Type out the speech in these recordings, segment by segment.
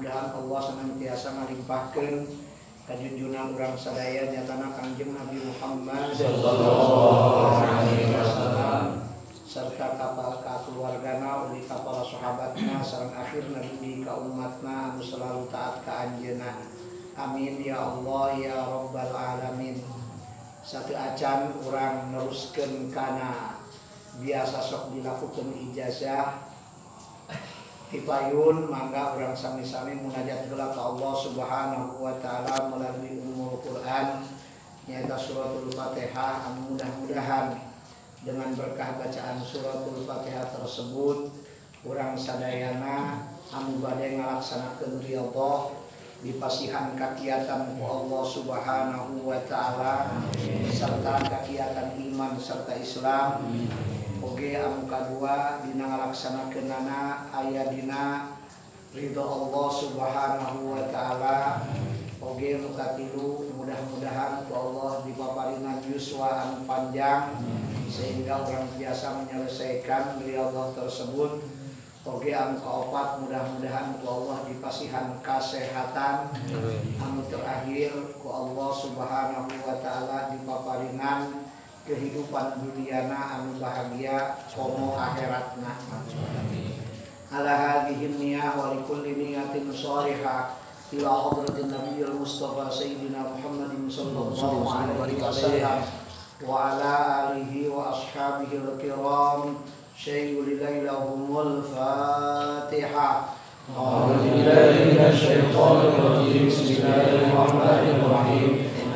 mudah-mudahan Allah senantiasa ngalimpahkeun kajunjunan urang sadaya nyatana Kangjeng Nabi Muhammad sallallahu alaihi wasallam serta kapal ka keluargana uli ka para sahabatna sareng akhir nabi ka umatna anu selalu taat ka anjeunna amin ya Allah ya rabbal alamin. Satu acan orang neruskeun kana. Biasa sok dilakukan ijazah Tipayun mangga orang sami-sami munajat geula ka Allah Subhanahu wa taala melalui umul Quran nyata suratul Fatihah. Anu mudah-mudahan dengan berkah bacaan suratul Fatihah tersebut orang sadayana anu bade ngalaksanakeun riyadhah dipasihan kakiatan ku Allah Subhanahu wa taala serta kakiatan iman serta Islam oge anu kadua dina ngalaksanakeunana aya dina ridho Allah Subhanahu wa taala. Oge anu katilu mudah-mudahan ku Allah dipaparingan yuswa anu panjang sehingga orang biasa menyelesaikan riyadhah tersebut. Oge anu kaopat mudah-mudahan ku Allah dipasihan kesehatan anu terakhir ku Allah Subhanahu wa taala dipaparingan kehidupan duniana anu bahagia komo akhiratna ala hadhihi niyah wa likulli niyatin shalihah ila hadratin nabiyil mustafa sayyidina Muhammadin sallallahu alaihi wasallam wa ala alihi wa ashabihi al-kiram syai'ul lailahumul fatihah أعوذ بالله من الشيطان الرجيم بسم الله الرحمن الرحيم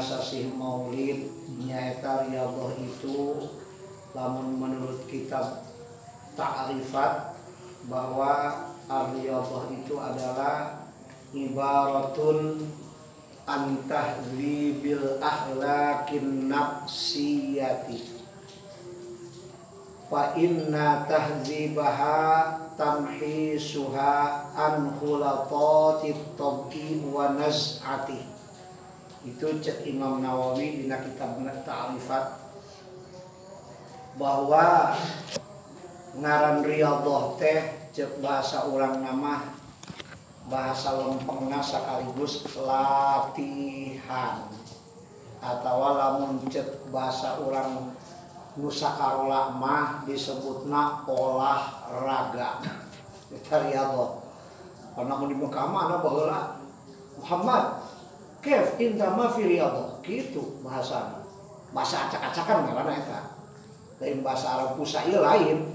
sasih Maulid nyaeta riyadhah itu. Lamun menurut kitab ta'rifat bahwa ar-riyadhah itu adalah ibaratun an tahdzibil akhlaqin nafsiyati. Fa inna tahzibaha tamhisuha an khulatatit tabqi wa naz'ati itu cek Imam Nawawi di kitab Ta'rifat bahwa ngaran riyadhah teh cek bahasa ulang nama bahasa lempengna sekaligus latihan atau lamun cek bahasa ulang Nusa Karola mah disebutna olahraga. Eta riyadhah. Karena di Mekah mah ana baheula. Muhammad kef inta ma fi riyadhah. Kitu bahasana bahasa acak-acakan ngaranna eta. Lain bahasa Arab pusai lain.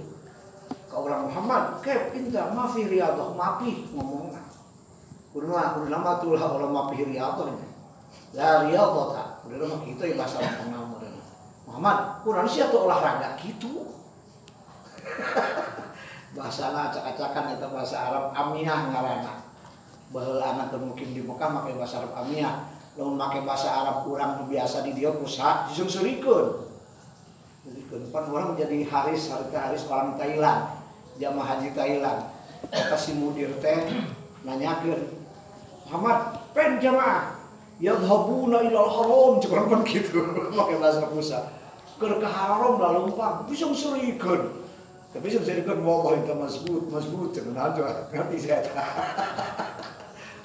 Ke orang Muhammad kef inta ma fi riyadhah. Mapi ngomongna kurna kurna mah tulah mapi riyadhah la riyadhah. Ta kurna mah kitu ya bahasa Arab Muhammad, kurang sih atau olahraga? Gitu. bahasa acak-acakan itu bahasa Arab. Amiyah ngarana. Bahwa mungkin di Mekah pakai bahasa Arab Amiyah. Lalu pakai bahasa Arab kurang biasa di dia pusat, disung surikun. Surikun. Pan orang menjadi haris, harga haris orang Thailand. Jamaah haji Thailand. Kata si mudir teh nanyakan, Muhammad, pen jamaah, yadhabuna ilal haram cukup kan gitu pakai bahasa pusat ke haram lalu umpam bisa surikun tapi bisa surikun wallah itu masbut masbut jangan aja ngerti saya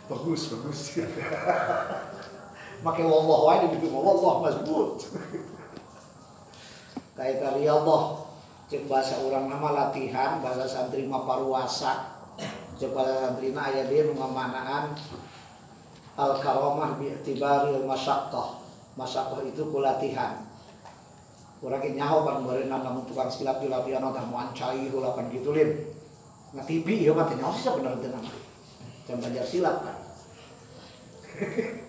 bagus bagus. Pakai wallah wae di wallah kayak kali Allah cek bahasa orang nama latihan bahasa santri mah paruasa cek bahasa santri na aya dia mengamanaan al karamah bi i'tibari al masyaqqah. Masyaqqah itu kulatihan urang ge nyaho pan bareuna namun tukang silat di latihan tah moal cai heula pan kitu lin. TV ieu mah teh nyaho sih bener nama can belajar silat kan?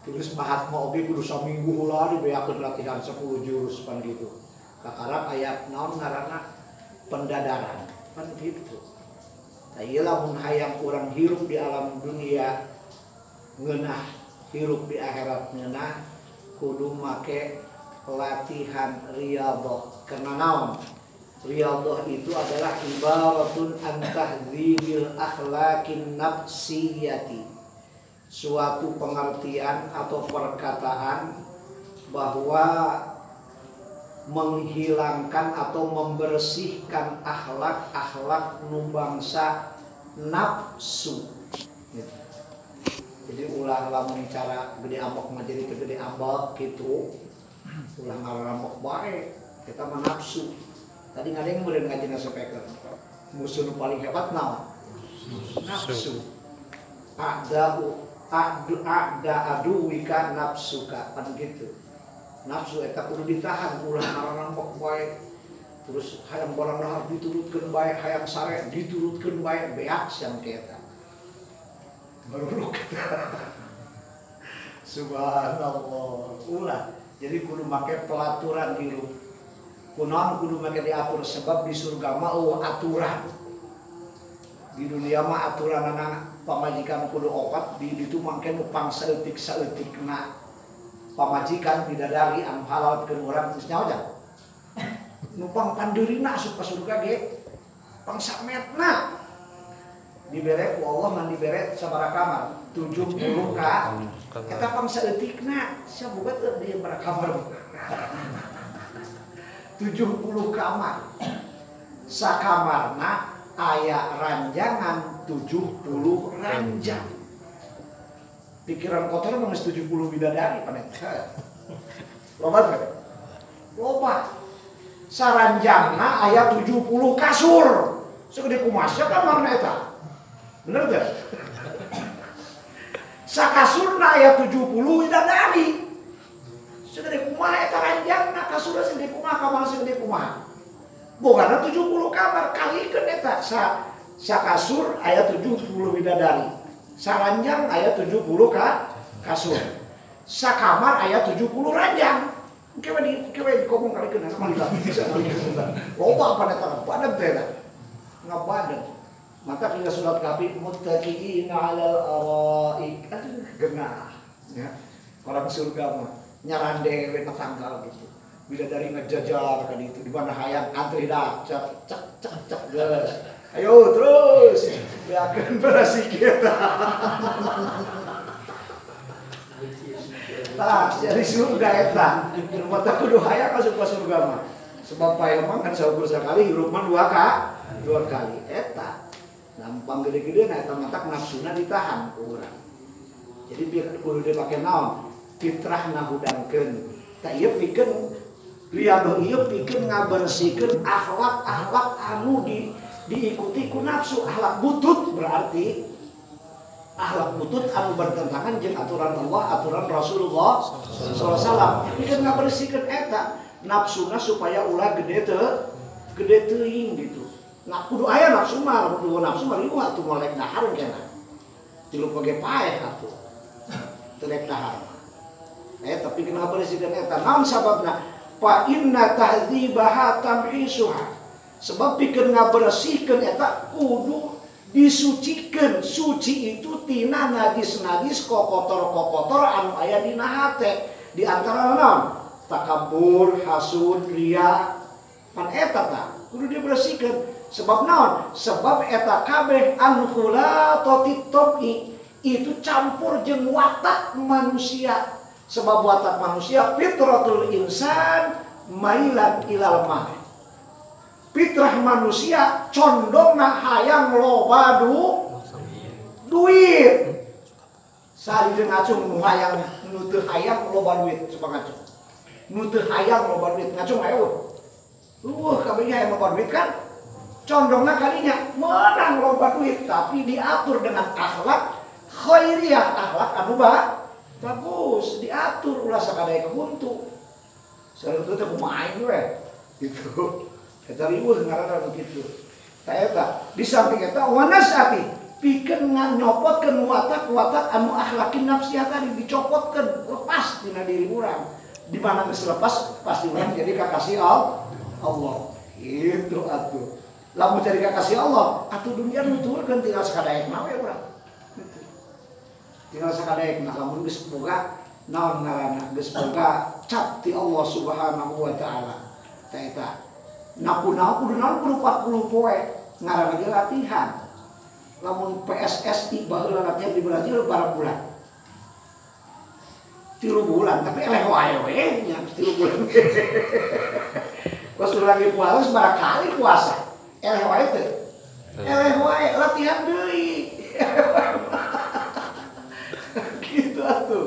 Terus Mahatma oge kudu saminggu heula dibeakeun latihan 10 jurus pan gitu. Kakarap ayat naon ngaranna pendadaran. Kan gitu. Tapi lamun hayang kurang hirup di alam dunia ngenah hirup di akhirat ngenah kudu make latihan riyadhah. Karena naon riyadhah itu adalah ibaratun an tahdzibil akhlaqin nafsiyati. Suatu pengertian atau perkataan bahwa menghilangkan atau membersihkan akhlak-akhlak nubangsa nafsu. Jadi ulah lamun cara gede ambok mah gede ambok gitu ulah ngarampok baik kita mah nafsu tadi nggak ada yang kemudian ngaji nasepeker musuh paling hebat naon? Nafsu. Ada adu ada adu wika nafsuka kan gitu. Nafsu eta kudu ditahan. Ulah ngarampok baik terus hayang barang dahar diturutkeun bae hayang sare diturutkeun bae beak yang kita baru kita subhanallah. Ulah jadi kudu make pelaturan hirup kunaon kudu make diatur sebab di surga mah oh, aturan. Di dunia mah aturan anak pamajikan kudu opat di itu mangke nu pangsaeutik saeutik na pamajikan bidadari anu halal ke orang geus nyawa numpang pandeurina asup ka surga ge pangsametna. Dibere ku Allah ngan dibere sabaraha kamar 70 ka eta pangsaeutikna sia boga teu di kamar 70 kamar sakamarna aya ranjangan 70 ranjang pikiran kotor geus 70 bidadari panet. Loba teh? Loba. Saranjangna aya 70 kasur. Segede kumasya kamarna eta. Bener teh? Sakasurna aya 70 bidadari. Segede kumaha eta ranjangna kasurna segede kumaha kamar segede kumaha. Bogana 70 kamar kalikeun eta sa sakasur aya 70 bidadari. Saranjang ayat 70 ka kasur. Sakamar ayat 70 ranjang. Kewe di kewe di komong kali kena sama kita bisa loba pada tangan badan teh nggak badan maka kita surat kafi muttaqiina 'alal araik. Aduh genah ya. Orang surga mah nyarande we tanggal gitu bila dari ngejajar kan itu di mana hayang antri dah cak cak cak cak geus Ayo terus, akan berasi kita. Tah, jadi surga eta. Rumah tak kudu hayang masuk ke surga mah. Sebab payah mah kan saukur sekali, hirup mah dua kali, dua kali. Eta. Gampang gede-gede nah eta matak nafsuna ditahan kurang. Jadi biar kudu dipake naon? Fitrah ngahudangkeun. Tak iya pikeun riyadhah ieu pikeun ngabersihkeun akhlak-akhlak anu di diikuti ku nafsu. Ahlak butut berarti ahlak butut anu bertentangan jeung aturan Allah aturan Rasulullah SAW tapi kan nggak bersihkan eta nafsuna supaya ulah gede te gede teuing gitu. Nah kudu aya nafsu mah kudu nafsu mah ribu atuh molek dahar kena tilu page paeh atuh. Telek dahar eh tapi kenapa bersihkan eta naon sababna fa inna tahdzibaha tamhisuha. Sebab pikir ngabersihkan eta kudu disucikan. Suci itu tina najis najis kokotor kokotor anu aya di hate di antara naon takabur hasud ria. Pan eta ta? Kudu dibersihkan sebab naon? Sebab eta kabeh kula totitopi itu campur jeung watak manusia sebab watak manusia fitratul insan mailan ilal mah fitrah manusia condong na hayang loba du duit. Sari jeung ngacung nu hayang nu teu hayang loba duit coba ngacung. Nu teu hayang loba duit ngacung ayo. Uh kabeh hayang loba duit kan? Condongna kalinya menang loba duit tapi diatur dengan akhlak khairiyah akhlak anu bagus diatur ulah sakadaya kebuntu Selalu itu teh main gue gitu Eta riweuh ngaranna begitu. Ta eta di samping eta wanasati pikeun nyopotkeun watak-watak anu akhlakin nafsiah tadi dicopotkeun lepas dina diri urang. Di mana lepas pasti urang jadi kakasih Allah. Itu atuh. lamun cari kasih Allah atuh dunia nuturkeun tinggal sakadaek nawe urang Gitu. Tinggal sakadaek nah lamun geus boga naon ngaranna geus boga cap ti Allah Subhanahu wa taala. Ta eta. Naku-naku kudu naon kudu 40 poe? Ngaranna ge latihan. Lamun PSSI baheula latihan di Brazil bulan. Tilu bulan tapi eleh wae we nya tilu bulan. Pas lagi puasa barakali puasa. Eleh wae teh. Eleh wae latihan deui gitu atuh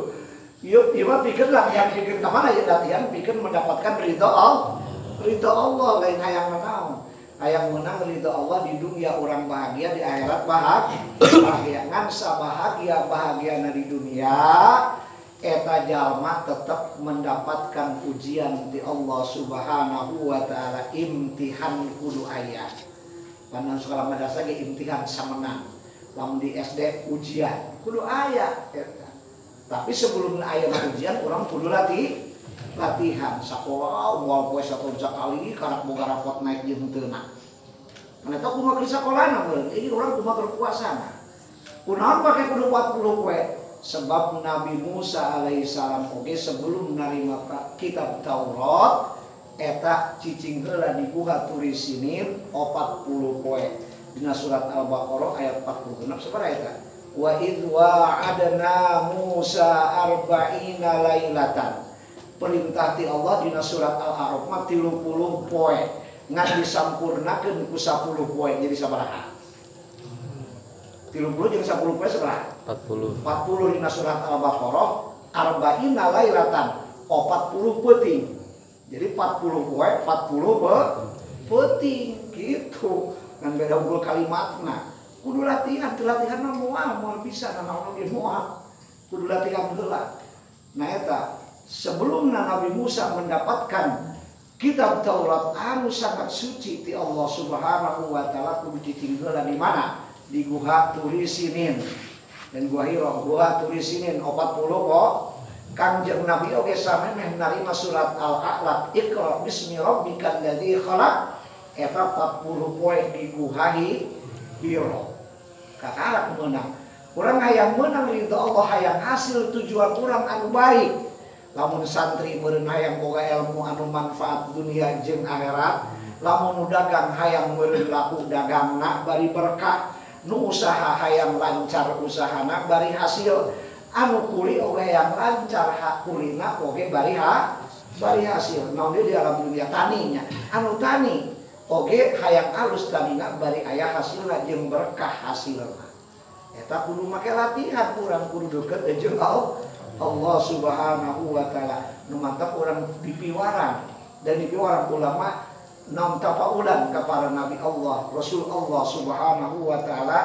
Yuk, iya mah pikir latihan pikir ke mana ya latihan pikir mendapatkan ridho Allah ridho Allah lain hayang menang hayang menang ridho Allah di dunia orang bahagia di akhirat bahagia bahagia ngansa bahagia bahagia di dunia eta jalma tetap mendapatkan ujian di Allah Subhanahu wa taala imtihan kudu aya. Pandang sekolah madrasah ge imtihan samenang. Lamun di SD ujian kudu aya eta. Tapi sebelum aya ujian orang kudu latih latihan sekolah moal poe satu kali karena boga rapot naik jeung teuna. Mana tahu kumaha di sekolah na Ini orang kumaha berpuasa. Kunaon pake kudu 40 poe? sebab Nabi Musa alaihissalam oke sebelum menerima kitab Taurat eta cicing heula di guha turisinin 40 poe dina surat Al-Baqarah ayat 46 sabaraha eta wa id wa'adna Musa arba'ina lailatan. Perintah ti Allah dina surat Al-A'raf mah 30 poe. Ngan disampurnakeun ku 10 poe jadi sabaraha. 30 jeung 10 poe sabaraha? 40 40 dina surat Al-Baqarah arba'ina lailatan. 40 peting jadi 40 poe 40 be peting. Gitu. Kan beda unggul kalimatna kudu latihan latihan mah moal moal bisa nana orang ge moal kudu latihan heula. Nah eta sebelum Nabi Musa mendapatkan kitab Taurat anu sangat suci ti Allah Subhanahu wa taala kudu ditinggal di mana? Di guha turisinin dan gua hiro gua tulisinin 40 kok Kangjeng Nabi oge same meh narima surat Al-A'la Iqra bismi rabbikal ladzi khalaq. Eta 40 poe di guhahi hiro kakarak menang. Kurang hayang menang ridho Allah hayang hasil tujuan kurang anu baik. Lamun santri meureun hayang boga ilmu anu manfaat dunia jeung akhirat lamun dagang hayang meureun laku dagangna bari berkah nu usaha hayang lancar usahana bari hasil. Anu kuli oge yang lancar hak kulina oge bari ha bari hasil. Naon di alam dunia? Taninya. Anu tani oge hayang alus tanina bari ayah hasilna jeung berkah hasilna. Eta kudu make latihan kurang kudu deket jeung Allah Subhanahu wa taala. Nu urang dipiwaran. Dan dipiwaran ulama nam tapaulan kepada Nabi Allah Rasul Allah Subhanahu wa taala.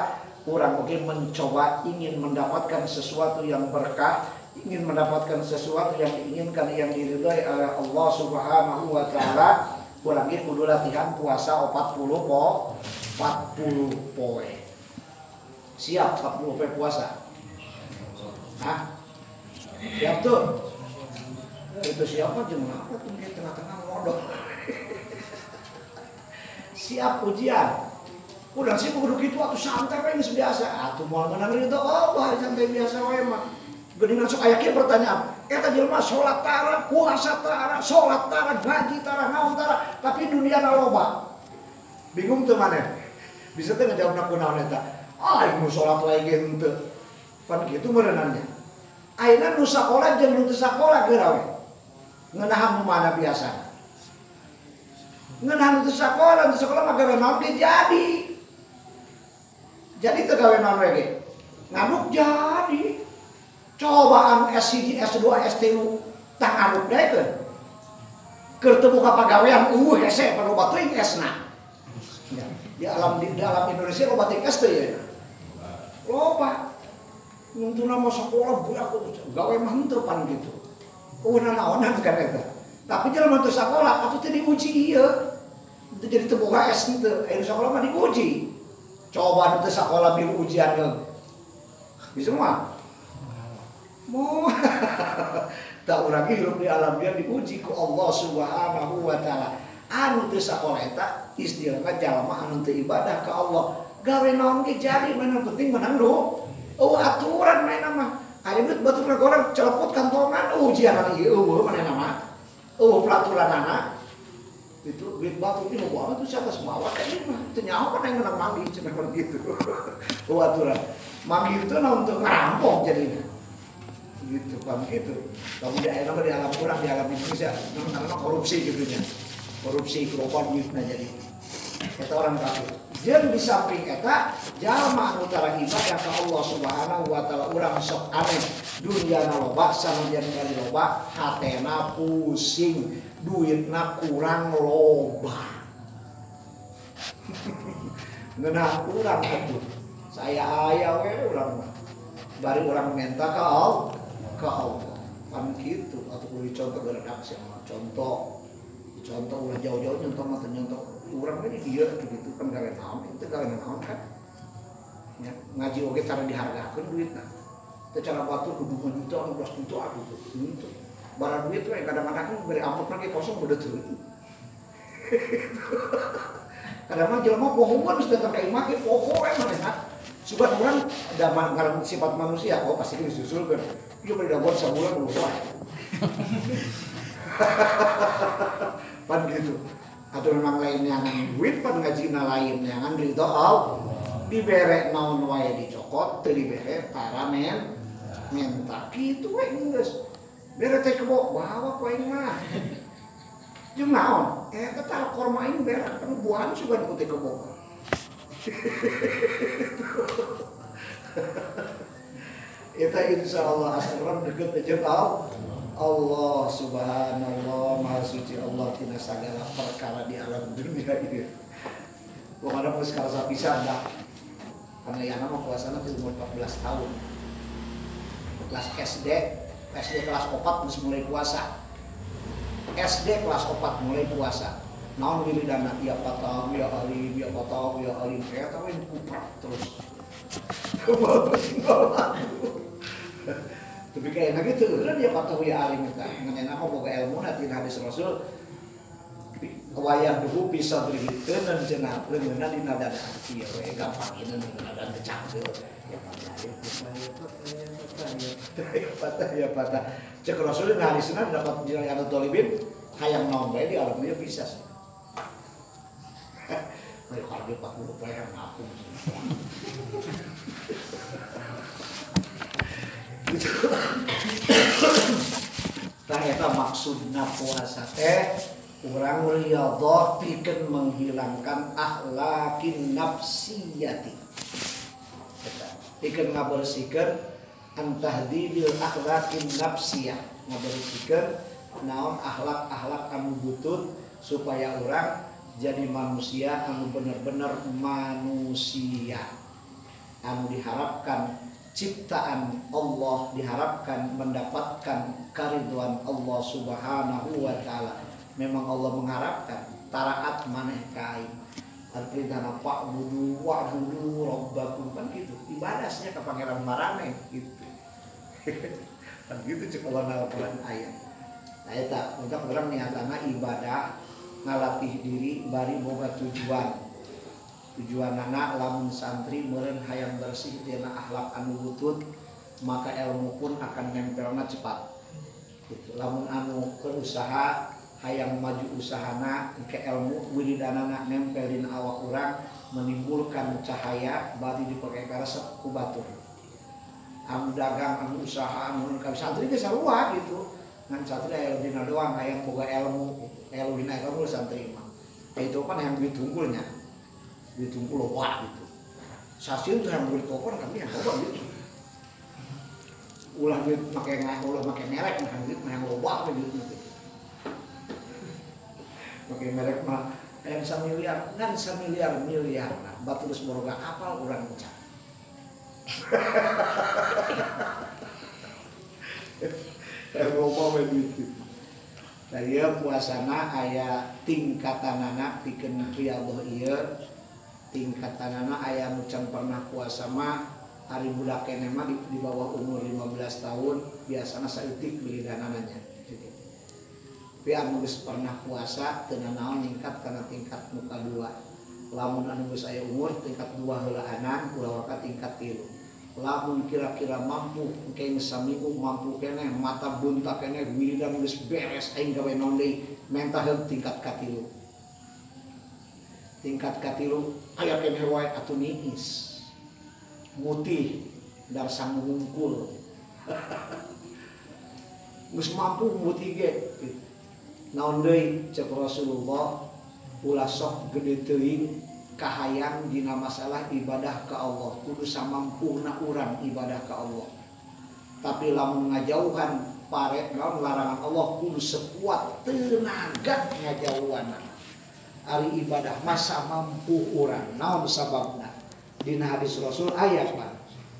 Orang mungkin mencoba ingin mendapatkan sesuatu yang berkah ingin mendapatkan sesuatu yang diinginkan yang diridhai oleh Allah Subhanahu wa taala kurang kudu latihan puasa 40 po 40 poe. Siap 40 poe puasa. Hah? siap tuh? Itu siapa jemaah? Tuh di tengah-tengah modal siap ujian udah sih kudu gitu atau santai kan biasa. Atuh mau menang itu Allah santai biasa wae mah geuningan sok aya kieu pertanyaan eta jelema salat tara puasa tara salat tara gaji tara naon tara tapi dunia na loba bingung tuh mana? Bisa teh ngejawabna kunaon eta? Ah nu salat wae ge henteu. Pan kitu meureunannya ayeuna nu sakola jeung nu sakola geura we ngeunahan nu mana biasa ngenahan itu sekolah, itu sekolah mah gawe naon jadi. Jadi teu gawe naon we Nganuk jadi. Cobaan S1, S2, S3 tang nganuk deui keun. Keur teu boga pagawean uh hese panoba teuing S-na. Ya, di alam di, alam Indonesia loba teuing S teh ya. Loba. Nuntuna mau sekolah budak gawe mah henteu pan gitu. Kunaon naonan kan eta. Tapi jalan teu sekolah atuh teu diuji itu jadi terbuka es itu ayo sekolah mah diuji coba itu sekolah biru ujian bisa mah mau tak orang hidup di alam dia diuji ku Allah subhanahu wa ta'ala. Anu teu sakola eta istilahna jalma anu teu ibadah ka Allah. Gawe naon ge jadi mana penting menang lu oh aturan main nama. Ada duit batu orang celeput kantongan. Ujian oh mana nama? Oh pelaturan anak. Itu duit batu ini mau apa tuh siapa semua? Awak ini mah itu nyawa kan yang menang mami cina gitu. Oh aturan. Mami itu nah untuk ngerampok jadinya gitu kan gitu. Kamu di alam di alam kurang di alam Indonesia? Karena korupsi gitu nya korupsi kerupaan gitu nah jadi. Kita orang kafir. Jeung di samping eta jalma anu ibadah ka Allah Subhanahu wa taala urang sok aneh. Dunyana loba sanadyan kali loba hatena pusing duitna kurang loba. Ngeunah urang atuh saya aya we urang bari urang minta ka Allah ka Allah. Kan gitu atau kudu contoh redaksi contoh contoh ulah jauh-jauh nyontoh mah nyontoh orang ini dia begitu kan kalian naon itu kalian naon kan? Ya, ngaji oke cara dihargakan duit nah. Itu cara batu kudu juta belas juta aku tuh itu barang duit tuh kadang-kadang kan beri amplop lagi kosong udah tuh. Kadang-kadang jelma pohongan sudah terkait makin pokoknya mana Sebab orang karena sifat manusia, oh pasti disusul kan. Dia beri dapat sebulan lupa. Pan gitu. Atau memang lain yang duit pan ngaji na lain yang ridho Allah dibere naon wae dicokot teu dibere para men minta gitu we geus. Bere teh kebo bawa aing mah. Jeung naon? Eh kata korma ini bere kan buahan sugan ku teh kebo Eta insya Allah asal deket aja Allah Allah subhanallah maha suci Allah tina segala perkara di alam dunia ini. Ada pun sekarang bisa ada karena yang nama puasa nanti umur 14 tahun. Kelas SD SD kelas 4 harus mulai puasa. SD kelas 4 mulai puasa naon diri dana ya patah ya alim ya patah ya alim. Saya tahu ini kuprak terus. Tapi kayak enak gitu kan dia patah ya alim kita ngenyen apa? Boga ilmu nanti hadis rasul. Wayang dulu bisa berhitung dan jenah lengan di nada hati. Ya we gampang ini nada kecangkir. Ya patah ya patah ya patah ya cek rasul di senin dapat jalan yang dolibin hayang naon di alam dia bisa. sih kalau dia 40 perak ngaku gitu nah maksudnya puasa teh orang riyadhah bikin menghilangkan akhlakin nafsiyati. Bikin ngabersihkan antahdidil akhlakin nafsiyah. Ngabersihkan naon akhlak-akhlak anu butut supaya orang jadi manusia anu benar-benar manusia anu diharapkan ciptaan Allah diharapkan mendapatkan kariduan Allah Subhanahu wa taala. Memang Allah mengharapkan taraat maneh kai. Artinya pak budu wa budu robbakum kan gitu. Ibadahnya ke pangeran marane gitu. kan gitu cek Al-Quran ayat. Ayat untuk orang niatana ibadah ngalatih diri bari boga tujuan. Tujuan anak lamun santri meren hayang bersih dina akhlak anu butut maka ilmu pun akan nempelna cepat. Gitu. lamun anu ke usaha hayang maju usahana ke ilmu wiridanana nempelin awak orang menimbulkan cahaya bari dipakai karasa ku batur. Anu dagang anu usaha anu santri sarua gitu ngan santri aya dina doang hayang boga ilmu ilmu dina ilmu santri mah kan yang ditungkulnya ditunggu loba gitu. Stasiun tuh yang beli koper kami yang loba gitu. Ulah duit pakai nggak ulah pakai merek nah duit yang loba gitu. Pakai merek mah yang miliar kan miliar miliar nah batu terus boroga kapal orang ucap loba begitu dari puasana ayah tingkatan anak bikin riyadhah iya. Tingkatan anak ayah mucang pernah puasa mah hari budak mah di, di bawah umur 15 tahun biasanya saitik beli danananya tapi anu pernah puasa teu naon ningkat karena tingkat muka dua. Lamun anu geus aya umur tingkat dua heula anan ulah ka tingkat tilu lamun kira-kira mampu geus saminggu mampu kene mata bunta kene wiridan geus beres aing gawe naon deui mentah tingkat katilu. Tingkat katilu aya kene wae atuh niis. Mutih dar sang ngungkul geus mampu mutih ge. Naon deui cek Rasulullah ulah sok gede teuing kahayang dina masalah ibadah ke Allah. Kudu samampuna urang ibadah ke Allah. Tapi lamun ngajauhan pare naon larangan Allah kudu sekuat tenaga ngajauhan ari ibadah masa mampu urang. Naon sababna? Dina hadis Rasul ayat mah.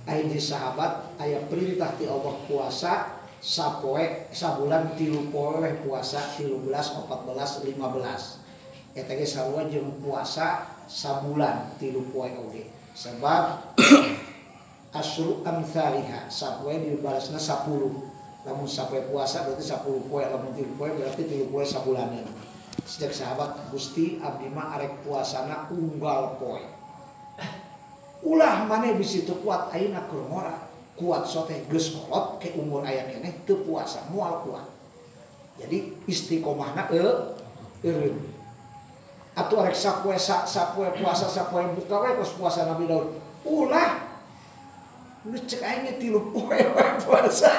Aya sahabat aya perintah ti Allah puasa sapoe sabulan tilu poe puasa tilu belas empat belas lima belas. Eta ge sarua puasa sabulan tilu poe oge. Sebab asru amthaliha. Sapoe dibalasna 10 lamun sapoe puasa berarti 10 poe. Lamun tilu poe berarti tilu poe sabulanan. Sejak sahabat Gusti abdi mah arek puasana unggal poe. Ulah mana bisa kuat ayeuna keur kuat sote geus kolot ke umur aya keneh teu puasa moal kuat. Jadi istiqomahna e eureun atuh arek sapoe sa, sapoe puasa sapoe buka we pas puasa Nabi Daud. Ulah! Nu cek ge tilu poe we puasa.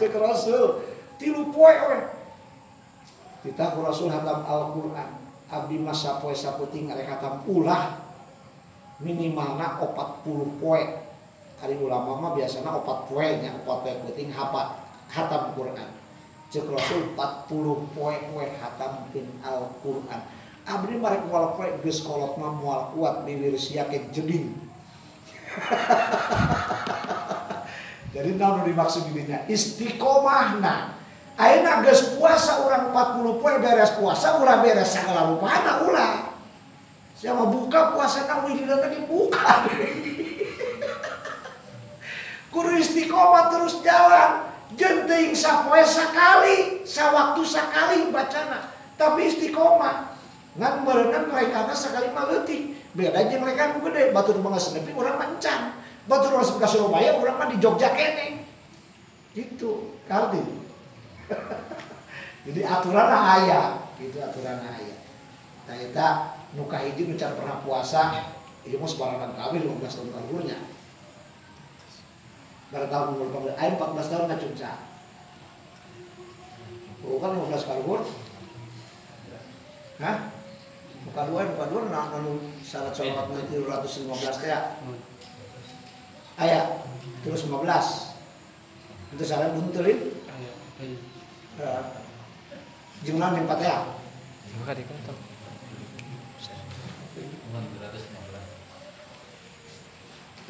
Cek Rasul. Tilu poe we kita Rasul hatam Al-Qur'an. Abdi mas sapoe saputing arek hatam ulah. Minimalna 40 poe. Hari ulama mah biasanya opat poe nya opat poe penting hapat hatam Quran. Cek Rasul 40 poe poe hatam pin Al Quran abdi marek moal poe geus kolot mah moal kuat bibir siake jeding. Jadi naon dimaksud dirinya istiqomahna. Ayeuna geus puasa orang 40 poe beres puasa ulah beres sagala rupana ulah. Siapa buka puasa kamu ini tadi buka. Kudu istiqomah terus jalan. Jenting sapoe sakali sawaktu sakali bacana. Tapi istiqomah ngan merenang lekana sekali mah leutik beda jeung lekan gede. Batur mah senepi urang mah encan. Batur urang ka Surabaya urang mah di Jogja kene. Gitu. Kardi jadi aturan aya. Gitu aturan aya. Nah eta nu kahiji nu can pernah puasa ieu mah sabarahan kami 15 tahun kalunya pada tahun umur 14 ayo 14 tahun nggak cunca oh kan 15 kalbur hah muka dua muka dua nah anu syarat sholat nanti 215 teh ayah terus 15 itu syarat buntelin jumlah yang empat ya. Maka dikentang.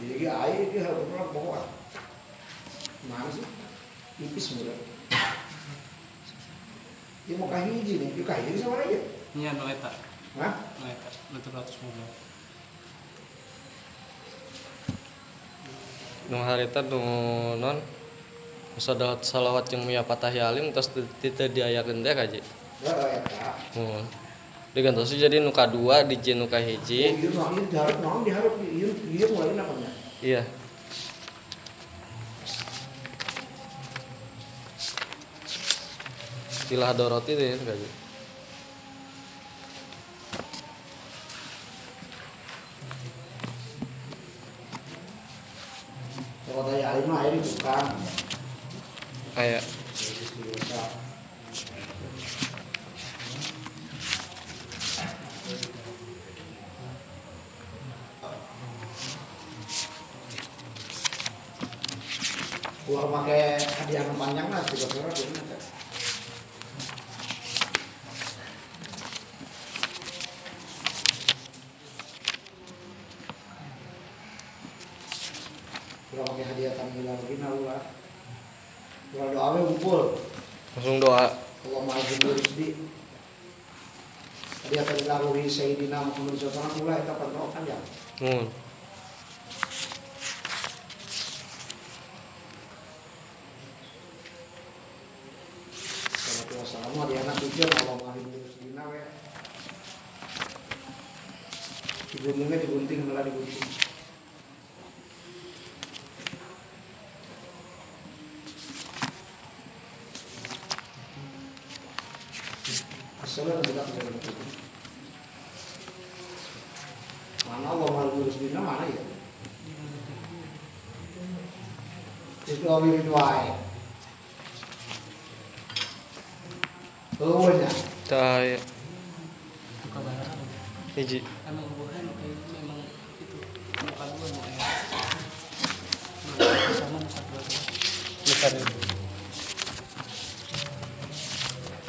jadi ayah dia harus pernah bawa mana sih? Tipis mudah dia mau kahiji nih dia kahiji sama aja Iya, no eta. Hah? Eta. Betul ratus mobil. Nu harita nu non salawat yang mia patah yalim terus tidak diayakeun teh kaji. Ya, ya, ya. Mun. Digantos jadi nu kadua di nu Oh, kahiji. iya, ini diharap, diharap, iya, iya, mulai namanya. Iya. Istilah doroti deh kaji. Air mah air bukan. Kayak Biasa. Keluar pakai hadiah yang panjang lah, tiga puluh ribu ini. Teh. Keluar pakai hadiah tampilan lagi ulah. Keluar doa we ngumpul. langsung doa. Allah maha jumlah rizdi Tadi akan dilalui Sayyidina Muhammad SAW mulai kapan doa kan ya Mun. Salatu wassalamu alaihi mulai digunting. Asalnya tidak bisa digunting. Mana Allah malu urus dina mana ya? Itu awil doai. Oh, nya. Tah aya Buka barang. hiji. Emang bukan kayak memang itu muka dua mau ya. Nah, sama muka dua tuh. Bukan.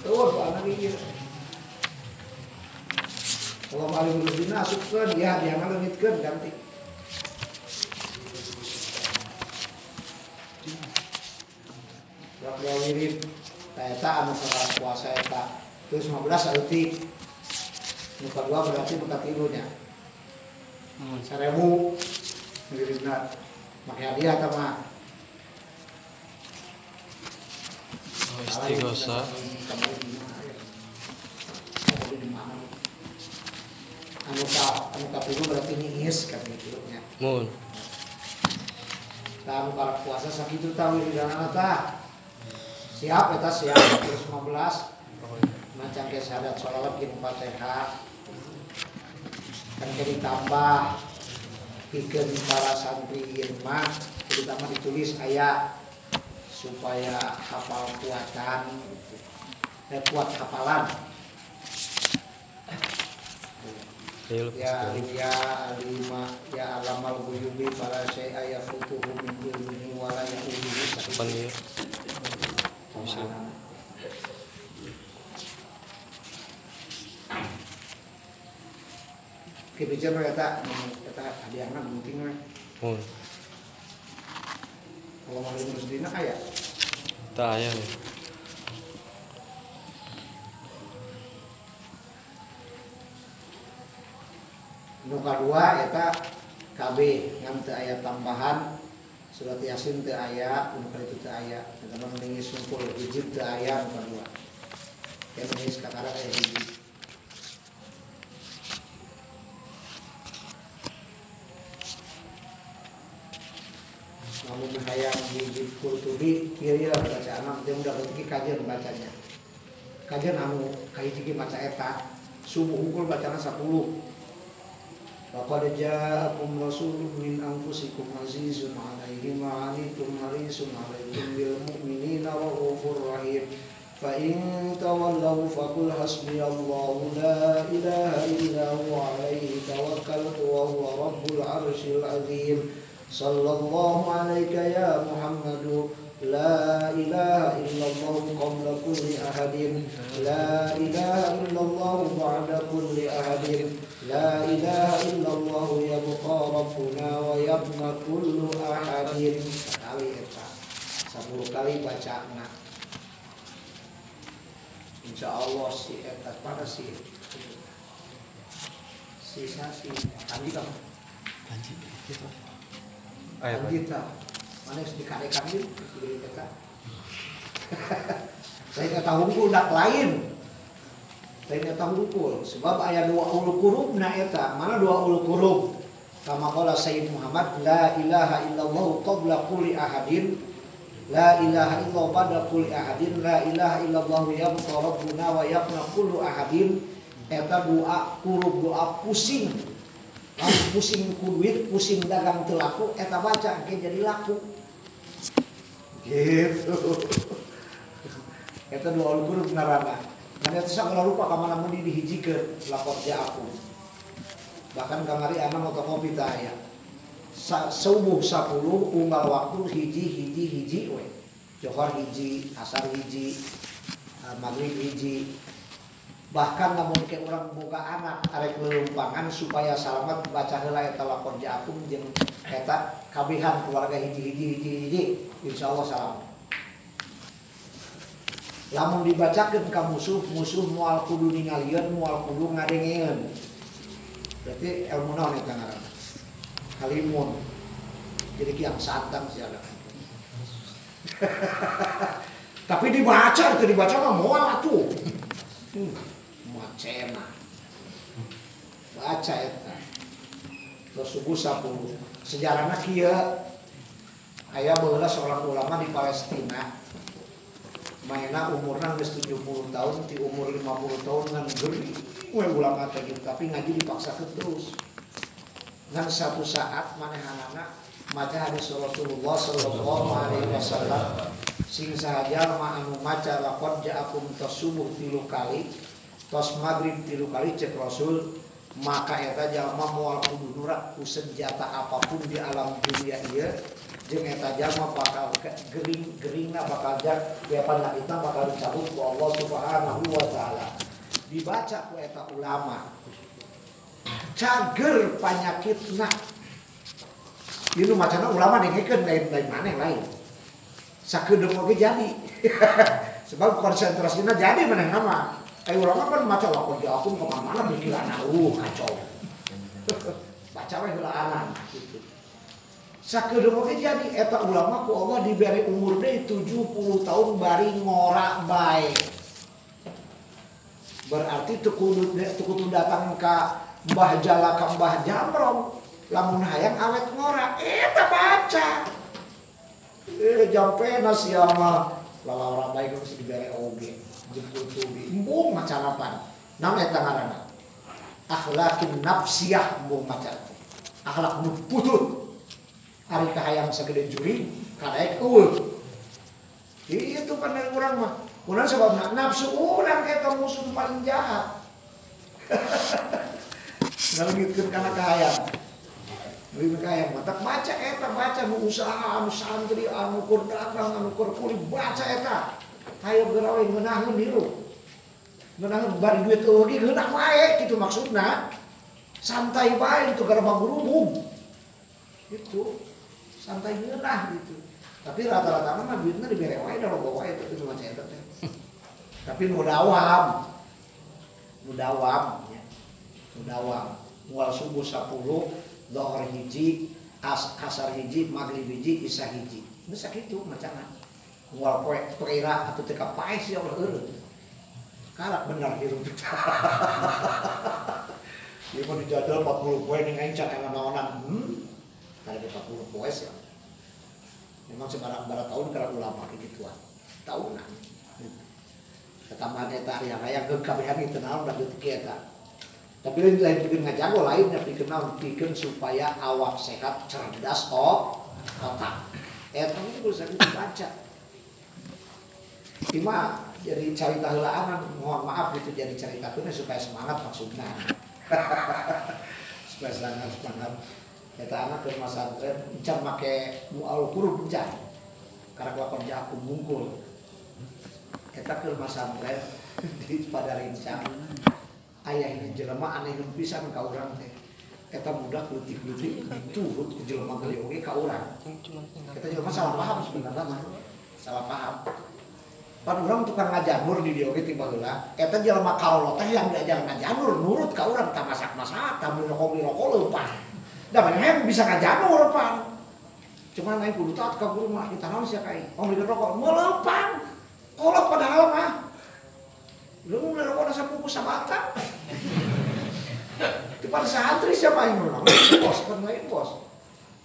Tuh, anak ini. Kalau malu urus dina asupkeun ya dia ngalengitkeun ganti. Waktu wirid, eta anu salat puasa eta terus 15 eutik. Muka muka tilunya. Hmm. Sarebu wiridna make hadiah ta mah. Oh, istighosa. Anu ka anu ka tilu berarti niis kan gitu nya. Mun. Tah anu para puasa sakitu tah wiridana tah. Siap eta siap terus 15 macam ke syahadat sholawat gini fatihah kan ditambah bikin para santri mah terutama ditulis ayat. Supaya hafal kuatan eh, kuat hafalan. Ya ya lima ya alamal guyubi para syai'a yafutuhu min ilmihi wala Kapan dia? Bisa. Kebijakan mereka kata hadiahnya penting mah. Mun. Kalau mau ngurus dina aya. Tah aya. Nu kadua eta KB ngan teu aya tambahan surat yasin teu aya, nu itu teu aya. Teman mendingis sumpul hiji teu aya nu kadua. Ya mendingis kakara aya hiji. Namun hayang hiji kultubi kieu ya baca anak. Dia udah berarti kajian bacanya. Kajian anu kahiji ge maca eta. Subuh unggul bacana 10 Laqad ja'akum rasulun min anfusikum azizun 'alaihi ma 'anittum harisun 'alaikum bil mu'minina raufur rahim. Fa in tawallaw faqul hasbiyallahu la ilaha illa huwa 'alaihi tawakkaltu wa huwa rabbul 'arsyil 'azim sallallahu 'alaika ya muhammadu لا إله إلا الله قبل كل أحد لا إله إلا الله بعد كل أحد لا إله إلا الله يبقى ربنا ويبنى كل أحد kali eta sepuluh kali bacana Insya Allah si eta pada si sisa si Andi kan Panji gitu. Andi ta mana saya kata hukum nak lain. Saya kata hukum. Sebab ayat dua ulu kurub na eta mana dua ulu kurub? Kama qala Sayyid Muhammad la ilaha illallah qabla kulli ahadin. La ilaha illallah ba'da kulli ahadin. La ilaha illallah yabqa rabbuna wa yaqna kullu ahadin. Eta doa kurub doa pusing Lalu pusing ku duit, pusing dagang teu laku, eta baca ke jadi laku. Gitu. Eta dua narana. Nah, itu sakala lupa ka mana mun dihijikeun lapor ja aku. Bahkan kamari anak fotokopi tah aya. Sa subuh 10 unggal waktu hiji hiji hiji we. Johor hiji, asar hiji, eh, maghrib hiji. Bahkan namun ke orang boga anak arek lelumpangan supaya selamat baca heula eta lapor ja aku jeung eta kabihan keluarga hiji hiji hiji hiji. Insyaallah selamat. lamun dibacakeun ka musuh musuh moal kudu ningalieun moal kudu ngadengeun berarti ilmu naon eta ngaranna kalimun. Jadi kiang santang siaga tapi dibaca itu dibaca mah moal atuh. Hmm, macena baca eta. Terus subuh 10 sejarahnya kia ayah baheula seorang ulama di Palestina. Mainnya umurnya geus 70 tahun di umur 50 tahun ngan geri we ulama teh gitu tapi ngaji dipaksa terus. Ngan satu saat manehana maca hadis Rasulullah sallallahu alaihi wasallam. Sing sahaja ma anu maca laqad ja'akum tasubuh tilu kali tos maghrib tilu kali cek Rasul maka eta jalma moal kudu nurak ku senjata apa pun di alam dunia ieu jeung eta jalma bakal ke- gering geringna bakal jak bepan kita bakal dicabut ku Allah Subhanahu wa taala dibaca ku eta ulama cager panyakitna Ini macamnya ulama dengekeun lain lain maneh lain. Sakedeung oge jadi. Sebab konsentrasinya jadi maneh nama. Eh ulama kan maca lakon di akun ke mana-mana pikiran uh kacau. Baca we heula anan gitu. Sakedeung oge jadi eta ulama ku Allah diberi umur deui 70 tahun bari ngorak bae. Berarti teu kudu teu kudu datang ka Mbah Jala ka Mbah Jamrong lamun hayang awet ngorak eta baca eh jampe nasi ama lala orang baik harus dibere oge jemput tubi embung macanapan nama eta ngaranna akhlakin nafsiyah embung macan akhlak nu putut. Hari kahayang sagede juri kadaek eueuh itu dari orang mah. Kurang sebab nafsu orang kita musuh paling jahat. Ngalengitkeun kana kahayang. Lebih kaya mata baca eta baca nu usaha anu santri anu kur dagang anu kur baca eta hayo gerawe ngeunaheun hirup ngeunaheun bari duit eueuh ge geunah wae kitu maksudna. Santai bae itu gara berhubung. Itu santai ngeunah gitu. Tapi rata-rata mah duitnya dibere wae da loba wae tapi cuma teh tapi nu dawam nu dawam ya. Nu dawam mual subuh 10 Dohor hiji, as, asar hiji, maghrib hiji, isya hiji. Bisa gitu macamnya. Mual poe perira atau teka paes ya Allah eureun. Kalak bener hirup kita. Ieu mah dijadal 40 poe ning aing can aya naonan. Hmm. Kada 40 poe sih. Memang sebarang barang tahun kalau ulama gituan. Tahunan. Ketambahan eta ari hayang geuk kabehan itu naon da deuk eta. Tapi lain lain bikin ngajago lain yang naon bikin supaya awak sehat cerdas oh otak. Eta itu bisa dibaca. Ima jadi cerita heulaan mohon maaf gitu jadi cerita itu supaya semangat maksudnya. supaya semangat semangat. Eta anak ke pesantren encan make mual huruf encan. Karena kelakon aku mungkul. Eta ke pesantren di pada rincang ayahnya jelema aneh pisan ka urang teh eta budak leutik-leutik diturut ku jelema geus oge ka urang eta jelema salah paham sebenarnya salah paham pan urang tukang ngajanur di dieu oge tiba heula. Eta jelema kaolo teh yang diajar ngajanur nurut ka urang tah masak-masak tah beli rokok-rokok leumpah. Da maneh bisa ngajanur pan? Cuman aing kudu taat ka guru mah kita naon sia kai oh beli rokok meleumpang kolot padahal mah. Lu mulai rokok nasa buku sabata? Di pada santri siapa yang menang bos kan lain bos.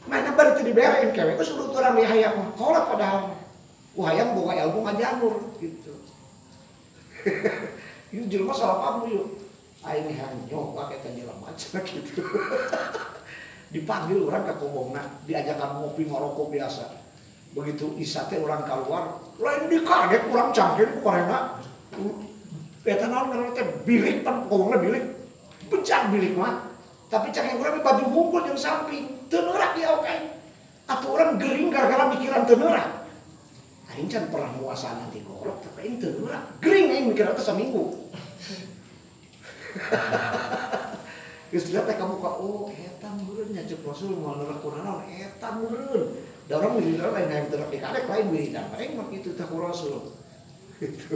Mana itu diberein kewe itu suruh orang dia hayang kolot padahal wah hayang bawa ilmu ngajanur gitu itu jelma salah paham yuk hayang nyoba kayak jelma aja gitu dipanggil orang ke kobongna diajakan ngopi ngerokok biasa begitu isate orang keluar lain dikadek orang cangkir karena Eta naon ngaranna teh bilik pan kobongna bilik. Bencang bilik mah. Tapi cangkeng urang baju bungkul yang samping, teu neurak di awak aing. Atuh urang gering gara-gara mikiran teu neurak. Aing can pernah muasana di golok, tapi aing teu. Gering aing mikir teh saminggu. Geus lihat teh kamu ka oh eta meureun nya cek Rasul moal neurak kunaon eta meureun. Da urang wiridan lain hayang teu dikadek lain wiridan. Aing mah kitu teh ku Rasul. Gitu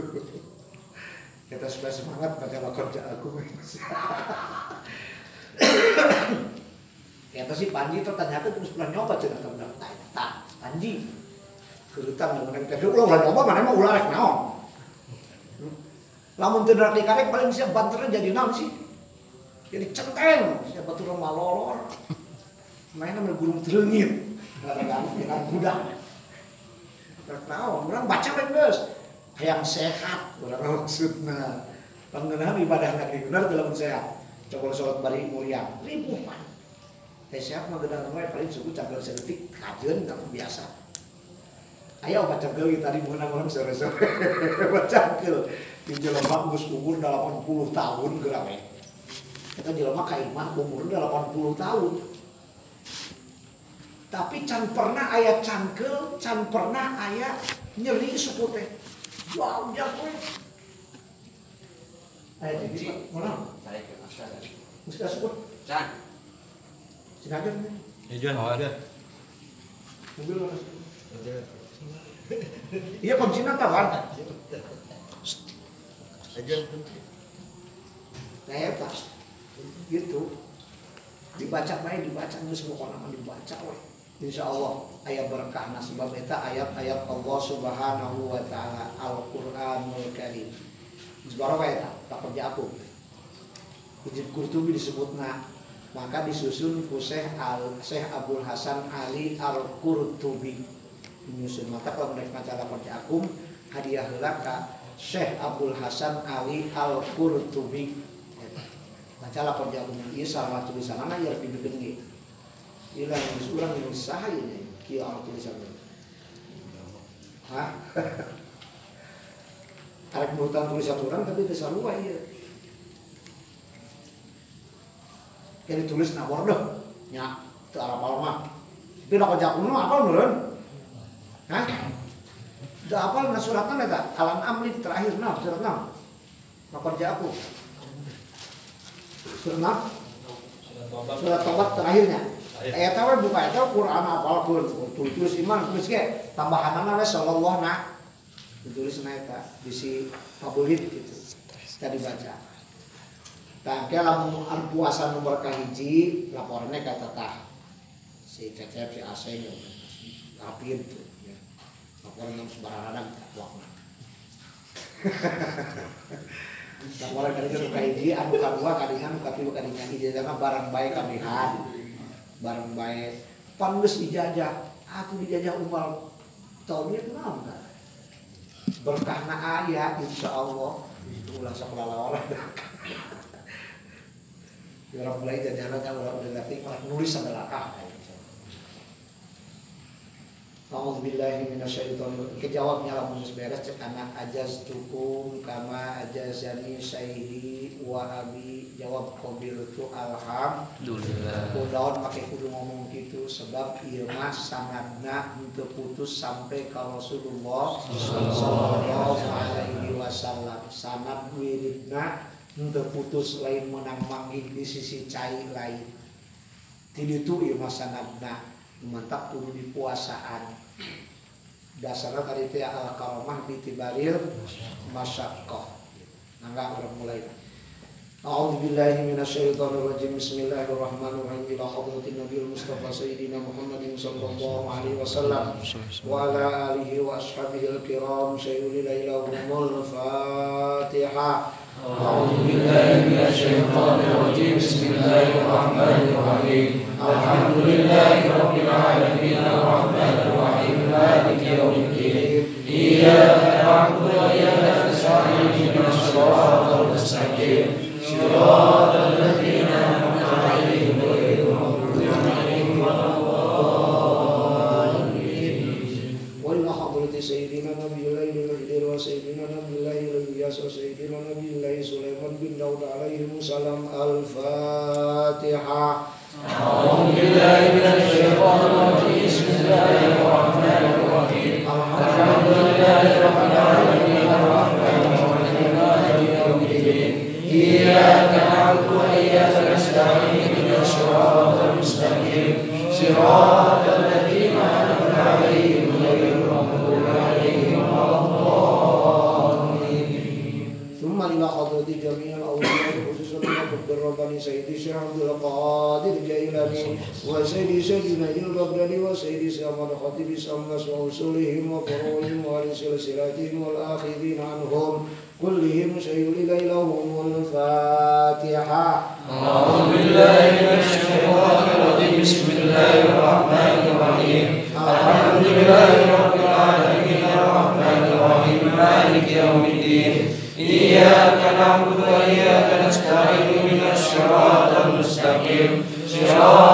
kita supaya semangat baca kerja aku Kata si Panji ternyata terus pernah nyoba cerita tentang Panji kerutan dengan yang tadi ulah ulah nyoba mana mau ulah rek naon? Lamun teu di karek paling siap banternya jadi naon sih? Jadi centeng. Siapa turun malolor. Main nama gunung terengit dengan kuda tahu orang baca kan guys yang sehat orang maksudnya? Pengenalan ibadah lagi benar dalam sehat? Coba sholat bari mulia. Ribu pan teh sehat mah gedang wae paling suku cagel sedetik kajeun kamu biasa ayo baca gel tadi menang orang sore-sore baca gel di jelema geus umur 80 tahun geura we kita jelema ka imah umur 80 tahun tapi can pernah ayat cangkel, can pernah ayat nyeri suku teh. Wow, jago. Ayat ini mana? Saya ke asal. Mesti sebut. Can. Sengaja nih. Ya jual ada. Mobil mana? Iya kuncinya kawan. Aja Nah, ya pas. Gitu. Dibaca baik, dibaca nggak semua orang dibaca weh. Insya Allah ayat berkah nah sebab itu ayat-ayat Allah Subhanahu wa taala Al-Qur'anul Karim. Sebarang wae tak tak kerja aku. Ijib Qurtubi disebutna maka disusun ku Syekh Al Syekh Abdul Hasan Ali Al Menyusun maka kalau mereka masalah kerja aku hadiah heula ka Syekh Abdul Hasan Ali Al Qurtubi masalah kerja aku ieu salah tulisanana ya dibikin ge Ila yang disurang yang usaha ini kia orang tulisannya. Hah? Ada kebutuhan tulisan orang tapi bisa luar ya. Kayak ditulis nabor deh, nya itu arah mah. Tapi nak kerja kuno apa nurun? Hah? Itu apa nah suratnya neta? Alam amli terakhir nah surat nah. Nak kerja aku. Surat nah? Surat tobat terakhirnya. Ayat awal buka itu Quran apa pun tulis iman tulis ke tambahan nama sallallahu na ditulis eta bisi pabulit gitu tadi baca dan ke lamun an puasa nomor kahiji laporannya kata tah si cecep si aseng rapin tuh ya. laporan yang sebarang wakna laporan kali itu kahiji anu kadua kadingan anu katilu kadingan ijazah barang baik kamihan barang baik. Pandes dijajah. Aku dijajah umal tahunnya kenapa kan berkahna insya Allah. Itu ulah sekolah orang orang mulai jajaran kan orang udah ngerti malah nulis adalah ah Alhamdulillah minasyaitonir Kejawabnya lah musus beres cek anak ajaz tukum kama ajazani sayyidi wa abi jawab qabil tu alhamdulillah. Kudaon pakai kudu ngomong gitu sebab ieu mah sanadna henteu putus sampai ka Rasulullah sallallahu alaihi wasallam. Sanad wiridna henteu putus lain menang manggih di sisi cai lain. Ti ditu ieu mah sanadna mantap kudu di puasaan dasarnya tadi itu al karomah bitibaril masyakoh nangga udah mulai أعوذ بالله من الشيطان الرجيم بسم الله الرحمن الرحيم إلى حضرة النبي المصطفى سيدنا محمد صلى الله عليه وسلم وعلى آله وأصحابه الكرام سيد ليلهم الفاتحة أعوذ بالله من الشيطان الرجيم بسم الله الرحمن الرحيم الحمد لله رب العالمين الرحمن الرحيم مالك يوم الدين إياك نعبد وإياك نستعين اهدنا الصراط المستقيم. صراط الذين أنعمت عليهم غير المغضوب عليهم. ولا وإلى حضرة سيدنا نبي الله الهدير وسيدنا نبي الله الإلياس وسيدنا نبي الله سليمان بن داود عليهم السلام الفاتحة. جميع الأولياء خصوصا المقب الرباني سيدي الشيخ عبد القادر الجيلاني وسيدي سيدنا البغدادي وسيدي سامر خطيب سمس وأصولهم وفروعهم وعلى سلسلتهم والآخذين عنهم كلهم شيء إليهم الفاتحة أعوذ بالله من الشيطان الرجيم بسم الله الرحمن الرحيم الحمد لله رب العالمين الرحمن الرحيم مالك يوم الدين إياك نعبد وإياك نستعين من الصراط Senhor.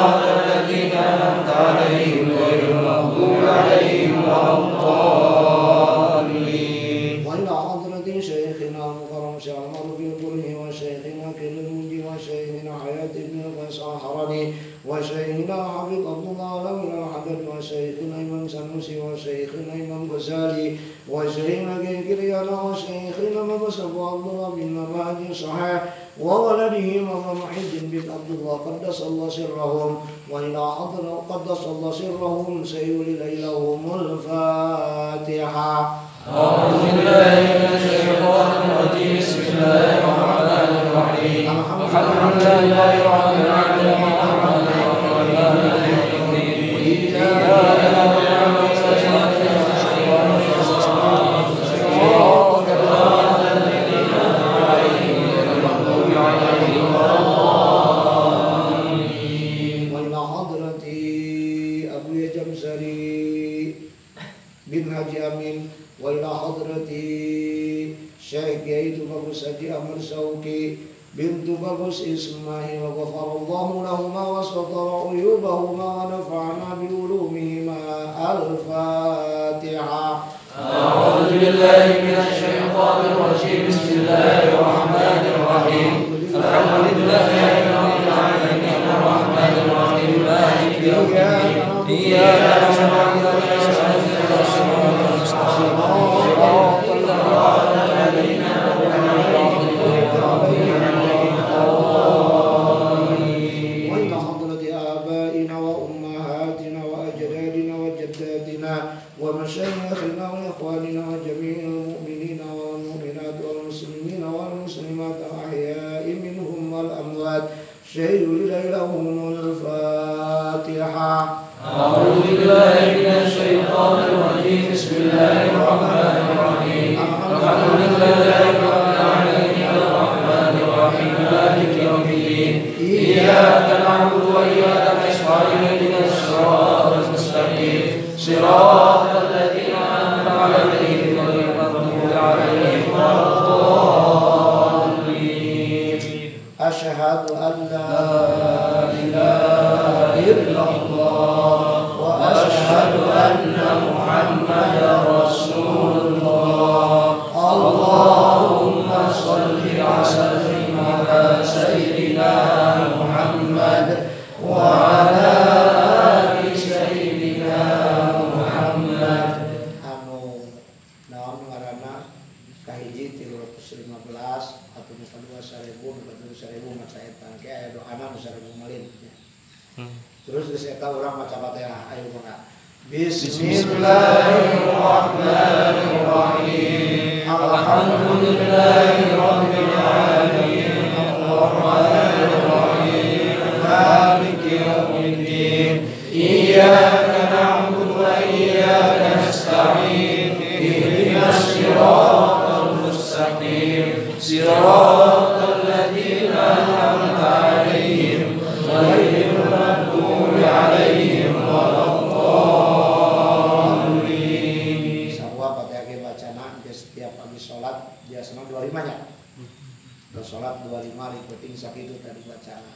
25 di penting sakitu tadi bacana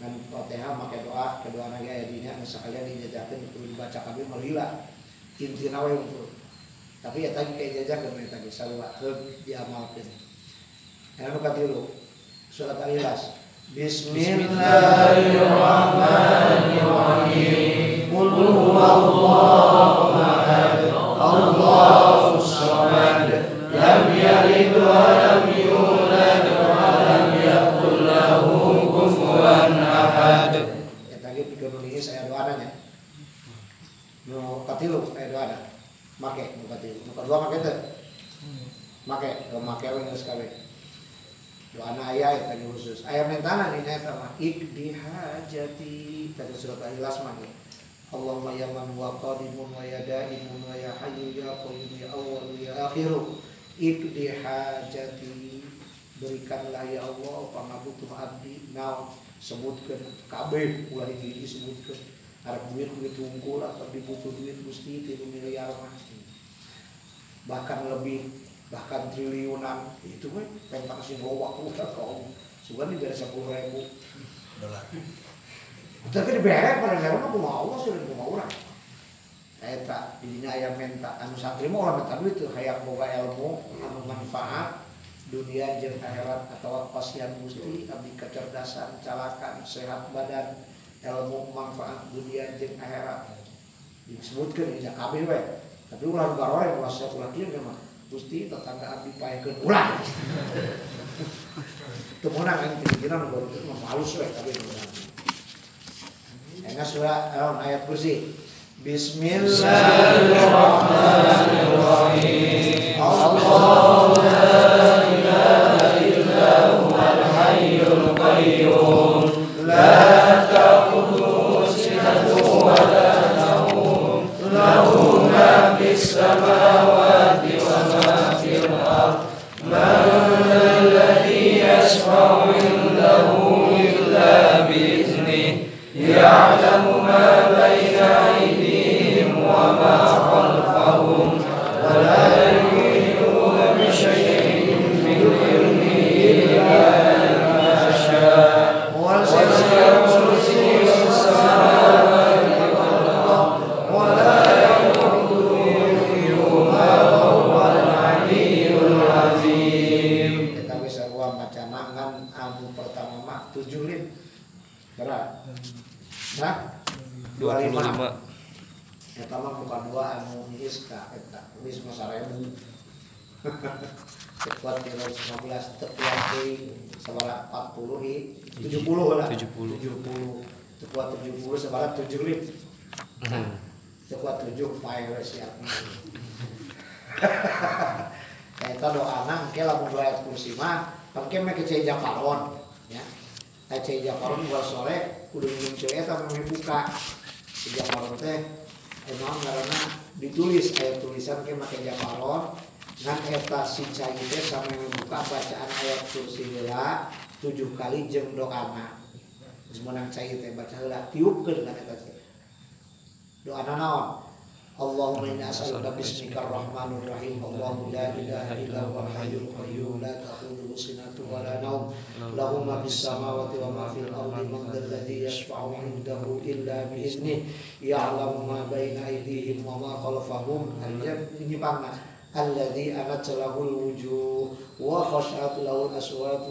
dan Fatihah make doa kedua lagi aya dinya nu sakalian dijajakeun kudu dibaca kabeh melila intina we unggul tapi ya tadi kayak jajakeun we tadi sarua keun diamalkeun Anu katilu surat al-ikhlas. Bismillahirrahmanirrahim. Qul huwallahu ahad. Allahus samad. Lam yalid wa lam nu katilu aya doana make nu katilu nu kedua make teh. Make do make we geus kabeh doana aya ya tadi khusus. Aya mentana nih eta mah. Ikdi hajati. Tadi surat al-ikhlas mah Allahumma ya man huwa qadimun wa ya daimun wa ya hayyu ya qayyum ya awwal ya akhiru. Hajati. Berikanlah ya Allah pangabutuh abdi. Naon? Sebutkan kabeh ulah ini disebutkan harap duit duit unggul atau dibutuh duit gusti tiga miliar mah. Bahkan lebih bahkan triliunan. Itu pengen kasih bawa udah kau suka nih dari sepuluh ribu. Dolar tapi di BR pada negara mah kumaha Allah sudah kumaha orang Eta dirinya ayam menta anu santri mah orang menta duit tuh hayang boga ilmu anu manfaat. Dunia jeung akhirat atau pasian gusti abdi kecerdasan calakan sehat badan ilmu manfaat dunia jeung akhirat. Disebutkan ya kabeh we tapi ulah garore ulah saya ulah kieu mah gusti tetangga abdi paekeun ulah teu meunang kan? Pikiran baru itu mah halus we kabeh Enak surah eh, ayat kursi. Bismillahirrahmanirrahim. Allah Kita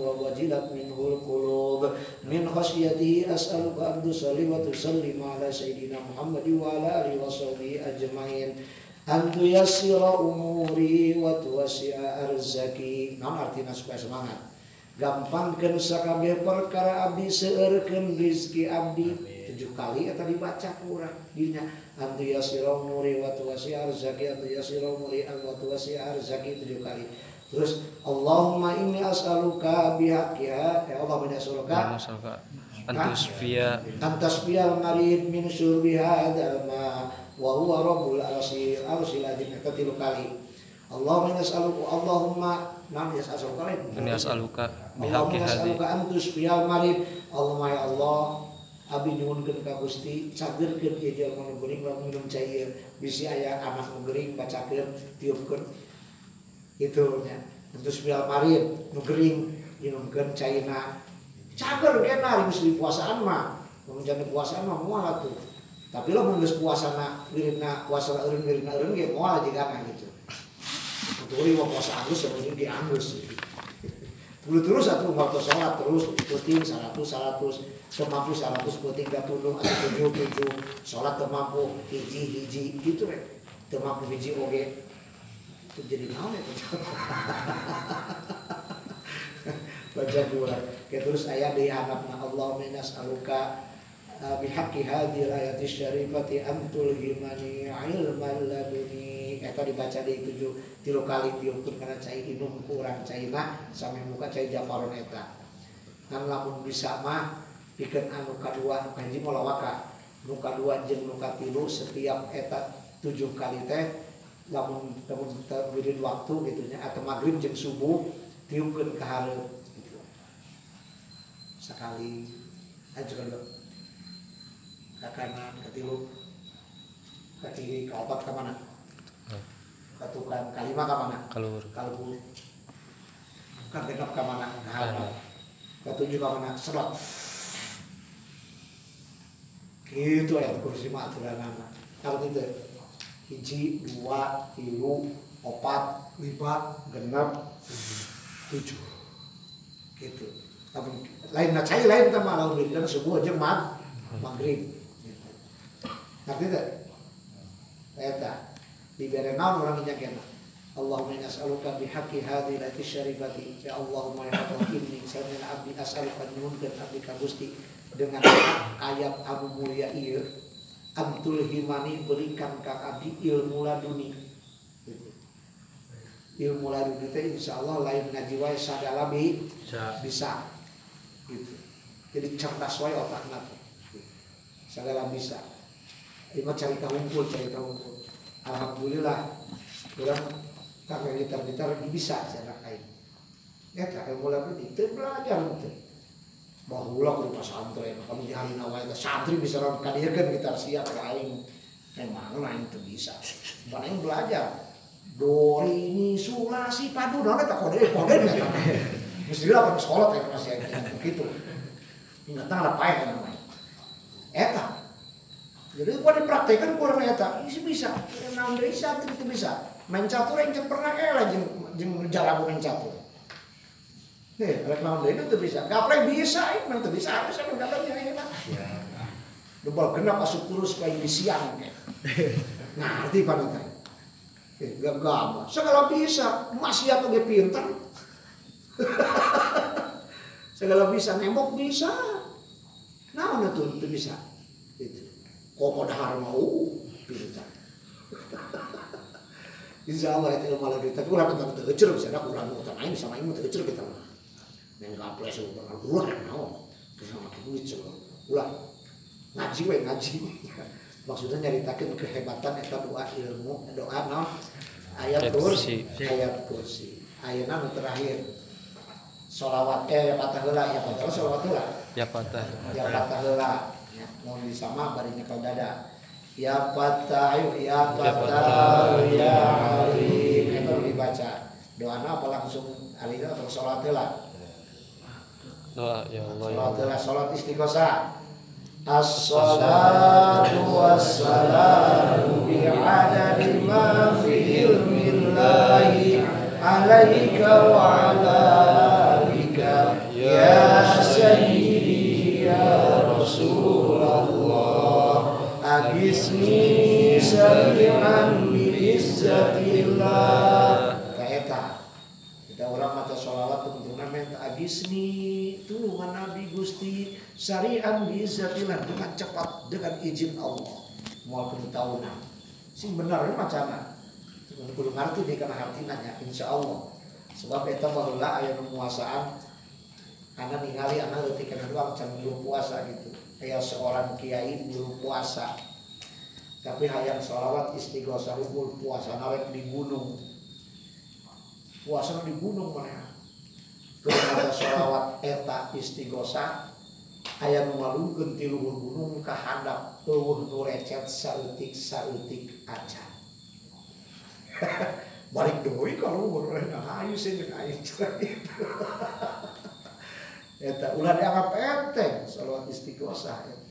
wa wajilat minhul qulub. Min khasyatihi as'aluka an tusalli wa tusallim ala sayyidina Muhammad wa ala alihi wa sahbihi ajmain. An tuyassira umuri wa tuwasi'a arzaki. Naon artina supaya semangat. Gampangkeun sakabeh perkara abdi seueurkeun rezeki abdi. Tujuh kali eta dibaca ku urang dinya antu yasira umuri wa tuwasi arzaki antu yasira umuri an wa tuwasi arzaki tujuh kali. Terus Allahumma inni as'aluka bihaqqiha. Ya Allah min as'aluka Masalah antus via antas bial marid min syurbi hadzal ma wa huwa rabbul arsyil arsyil azim eta tilu kali. Allahumma inni as'aluka Allahumma nam yas'aluka ini as'aluka Allahumma bihaqi hadi as'aluka antus bial marid Allahumma ya Allah Abi nyuwunkeun ka Gusti cagerkeun ieu jalma nu geuning lamun minum cai ieu bisi aya anak nu geuning bacakeun tiupkeun. Itu nya. Antus bial marid nu geuning minumkeun caina cager kena geus di puasaan mah. Mun jadi puasaan mah moal atuh. Tapi lo geus puasana wirina puasa eureun wirina eureun ge moal jigana gitu. Untuk ini mau puasa Agus sebenarnya di Agus. Bulu terus satu waktu sholat terus seratus semampu seratus puting gak puluh atau tujuh tujuh. Sholat temampu hiji hiji. Gitu rek. Temampu hiji oge. Itu jadi naon ya baca dua Oke, terus ayat di hanapna Allah minas aluka bihaqqi hadhihi ayati syarifati antul himani ilman laduni eta dibaca di tujuh tilu kali tiupkeun kana cai inum kurang caina sampai muka cai jafaron eta. Ngan lamun bisa mah pikeun anu kadua anu kahiji moal waka nu kadua jeung nu katilu setiap eta tujuh kali teh lamun lamun wirid waktu gitu nya atau maghrib jeung subuh tiupkeun ka hareup sekali. Ajukan dulu. Ke kanan ke tilu. Ke kiri ke opat ke mana ke tukang kalima ke mana Kalur. kalbu. Ke genap ke mana ke Kanan. halaman ke tujuh ke mana serot. Gitu ya kursi mah aturan anak kalau itu hiji dua tilu opat lima genap tujuh. Gitu. Tapi lain nah cai lain kita malah dan subuh aja mag maghrib. Gitu. ngerti tak? Eta di bere naon orang nya kena Allahumma inni as'aluka bihaqqi hadhihi lati syarifati ya Allahumma ya Allah inni sayyidina abdi as'aluka nyunkeun abdi ka Gusti. Dengan ayat anu mulia ieu antul himani berikan ka abdi ilmu laduni. Gitu. ilmu laduni teh insyaallah lain ngaji wae sagala bi bisa. gitu. Jadi cerdas wae otakna teh. segala bisa. Lima cerita hunkul cerita hunkul alhamdulillah. Orang kakek gitar gitar bisa cara kain ya tak mulai itu belajar itu. Bahula ke rumah santri kami jahilin awal itu santri bisa orang kadirkan gitar siap lain emang lain itu bisa. Yang belajar? Do re mi su la si padu. Nona tak kode kode ya mesti lah pas sekolah teh masih ada begitu ingat tak apa ya namanya. Eta jadi gua dipraktekan kurang eta isi bisa naon deui santri itu bisa main catur yang pernah eleh jeung jeung jarabu main catur Nih, rek naon deui itu bisa. Gaplek bisa, ini memang tuh bisa. Aku sampe gaplek yang enak. Debal genap asup terus kayak di siang. Nah, arti panutan. Eh, gak gampang. Segala bisa. Masih atau dia pinter. Segala bisa. Nembok bisa. Nah, itu itu bisa. Itu. Kok dahar mau pinter. Insya Allah itu ilmu lagi. Tapi kurang kita terkecil bisa ada kurang utang lain sama ini terkecil kita mah. Yang gak boleh sebut ulah yang mau. Terus sama duit coba. Ulah ngaji we ngaji. Maksudnya nyaritakeun kehebatan eta doa ilmu, doa no ayat Ayat kursi, ayat kursi. Ayeuna nu terakhir. Solawat eh patah heula ya patah solawat heula. Ya patah. Ya patah heula. Ya, mau disama bari nyekel dada. Ya patah ayo ya patah ya alim. Itu dibaca. Doana apa langsung alina atau sholat heula? Doa ya Allah ya Sholat heula sholat istighosah. As-salatu wassalamu bi'adadi ma fi ilmillahi alaika wa ala alika ya sayyidi agisni sami'an bi'izzatillah Kaeta. Kita orang mata sholawat tentunya minta agisni tulungan Nabi Gusti syarian biizzatillah dengan cepat dengan izin Allah. Mau tahunan sing benar macam mana? Kudu ngerti di kana hartinanya insya Allah. Sebab eta baheula aya penguasaan. Karena ningali anak letik kana doang can belum puasa gitu. Aya seorang kiai belum puasa tapi hayang sholawat istighosah hukul puasa narek di gunung. Puasa di gunung mana? Ada sholawat eta istighosah aya nu malungkeun ti luhur gunung ka handap eueuh nu recet saeutik saeutik acan balik deui ka luhur nah ayu sih jeung aing eta ulah dianggap enteng sholawat istighosah eta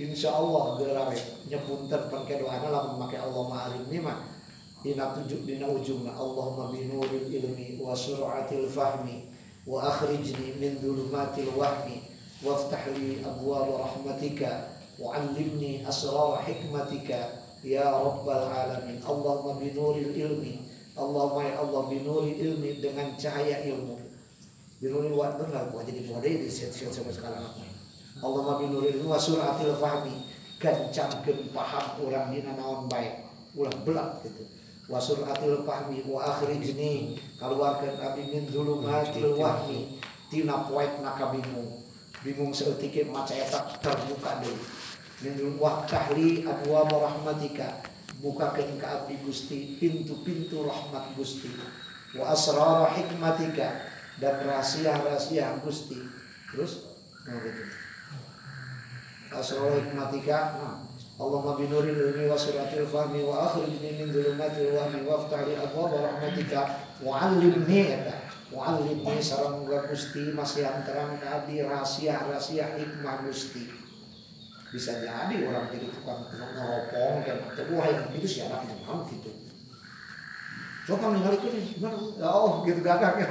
Insya Allah gelar nyepunten pangke doana lamun make Allah ma'alim ni mah dina tujuh dina ujungna Allahumma binuril ilmi wa sur'atil fahmi wa akhrijni min dhulumatil wahmi waftah li abwaab rahmatika wa 'allimni asrar hikmatika ya rabbal alamin. Allahumma binuril ilmi Allahumma ya Allah binuril ilmi dengan cahaya ilmu. Binuril wa benar gua jadi bodai di siat-siat sampai sekarang. aku Allahumma binuril wa suratil fahmi. Kencangkeun paham urang dina naon baik. Ulah belak gitu. Wa suratil fahmi wa akhrijni kaluarkeun abdi min zulumatil wahmi tina poekna kabingung bingung seeutik ge maca eta terbuka deui min wa tahli abwa rahmatika bukakeun ka abdi Gusti pintu-pintu rahmat Gusti. Wa asrar hikmatika. Dan rahasia-rahasia Gusti. Terus? Oh, gitu. Asrul hikmatika. Allahumma binuril ilmi wa suratil fahmi wa akhrijni min dhulumatil wahmi wa aftahli abwaaba rahmatika wa 'allimni wa 'allimni sareng Gusti masih terang abdi rahasia-rahasia hikmah Gusti. Bisa jadi orang jadi tukang ngeropong tapi wah itu sih anak mau gitu. Coba ningali ini gimana? Oh gitu gagak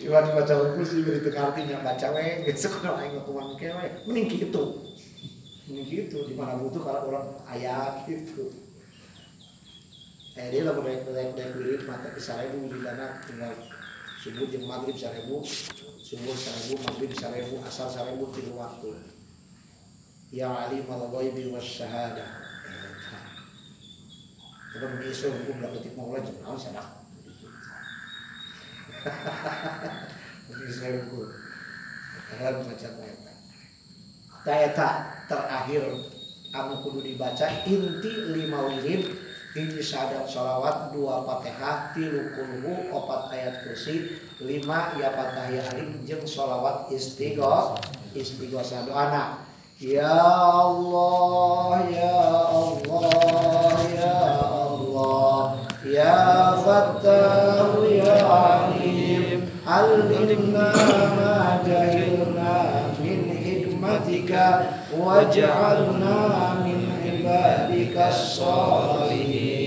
Iwan baca sih beri itu artinya baca we besok kalau aing ngekuman kewe mending gitu. Mending gitu di mana butuh kalau orang ayat gitu. Eh dia lah boleh boleh boleh beli mata ke seribu di dana tinggal subuh jam maghrib seribu subuh seribu maghrib seribu asar seribu tiga waktu. Ya alim al ghaibi was syahada Terus besok hukum ketik mau lah jam sadak Eta. Taeta terakhir anu kudu dibaca inti lima wirid hiji syahadat sholawat dua fatihah tilu kulhu opat ayat kursi lima ya fatahiyah alim jeung sholawat istighos istighosah doana ya Allah ya Allah ya Allah ya Fattah علمنا ما جهلنا من حكمتك واجعلنا من عبادك الصالحين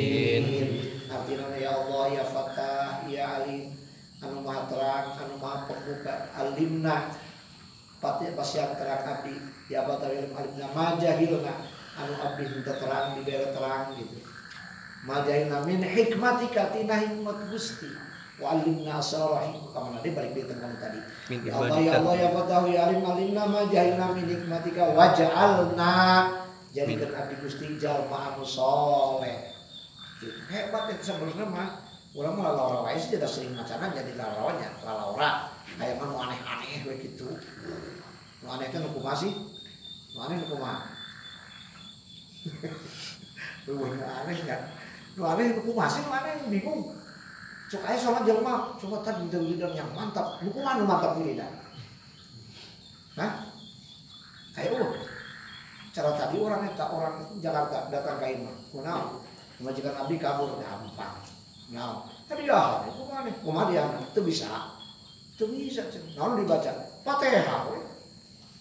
artinya ya Allah ya Fatah ya Alim anu maha terang anu maha pembuka alimna pati pasian terang abdi ya Fatah ya alimna majahilna anu abdi minta terang di daerah terang gitu majahilna min hikmatika tina hikmat Gusti Walimna asrarahim kamana dia balik dia tentang tadi. Ya Allah ya. Allah ya Fatahu ya Alim alimna ma jahilna min hikmatika waj'alna jadikan abdi Gusti jalma anu soleh. Gitu. Hebat itu sebenarnya mah Urang mah lalawara wae sih tidak sering macana jadi lalawanya, lalawara. Kayak mah nu aneh-aneh we gitu. Nu aneh teh nu kumaha sih? Nu aneh nu kumaha? Lu aneh ya. Nu aneh nu kumaha sih? Nu aneh bingung. Cuk aya sholat jelema, coba tadi kita wiridan yang mantap. Lu nu mantap wiridan? Hah? Ayo. Cara tadi orang eta orang Jakarta datang ke imam. Kunaon? Majikan abdi kabur gampang. Nah, tapi ya? Kumaha dia? Itu bisa. Itu bisa. Naon dibaca? Fatihah.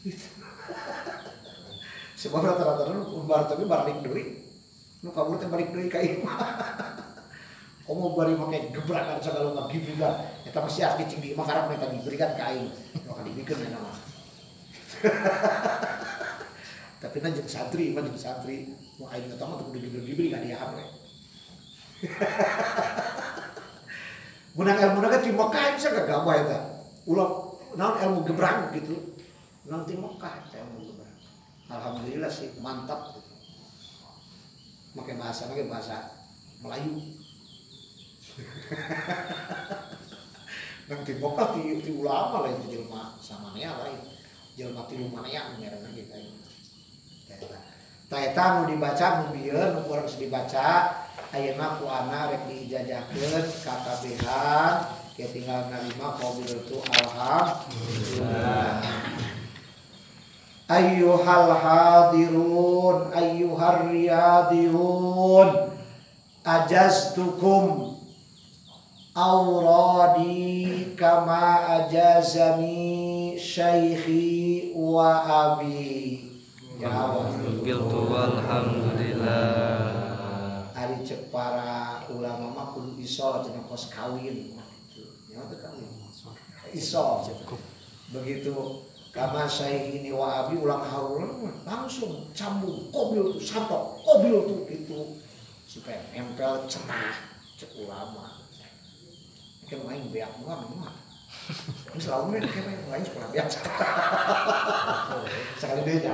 Gitu. Sebab rata-rata nu umbar tapi balik deui. Nu kabur teh balik deui ka imam. Komo bari make gebrakan segala nggak diberikan. Eta masih asli cing di makarang eta diberikan ka aing. Maka dibikeun eta mah. Tapi na jeung santri, mah jeung santri. Mau aing eta mah teu kudu diberi ka dia we. Munang ilmu na ti Mekah bisa gak gabah eta. Ulah naon ilmu gebrang gitu. Nanti Mekah eta ilmu gebrang. Alhamdulillah sih mantap. Pakai bahasa, pakai bahasa Melayu. Nanti Mekah ti, ti ulama lain ti jelma sama nea lain. Jelma ti lumanea merana kita ini. Taeta nu dibaca nu bieu nu urang geus dibaca ayeuna ku ana rek diijajakeun ka kabehan ke tinggal narima qabil tu alhamdulillah. Ayyuhal hadirun ayyuhar riyadiyun ajaztukum auradi kama ajazani syaikhi wa abi. Ya Biltu alhamdulillah. Ari cek para ulama mah kudu iso cenah kos kawin. Ya kawin. Iso. Begitu kama syaikh ini wa abi ulang harulan langsung cambung kobil tuh santok kobil tuh gitu supaya nempel cenah cek ulama kan main beak mah mah Ini selalu main kayak main. Lain sekolah biasa sekali dia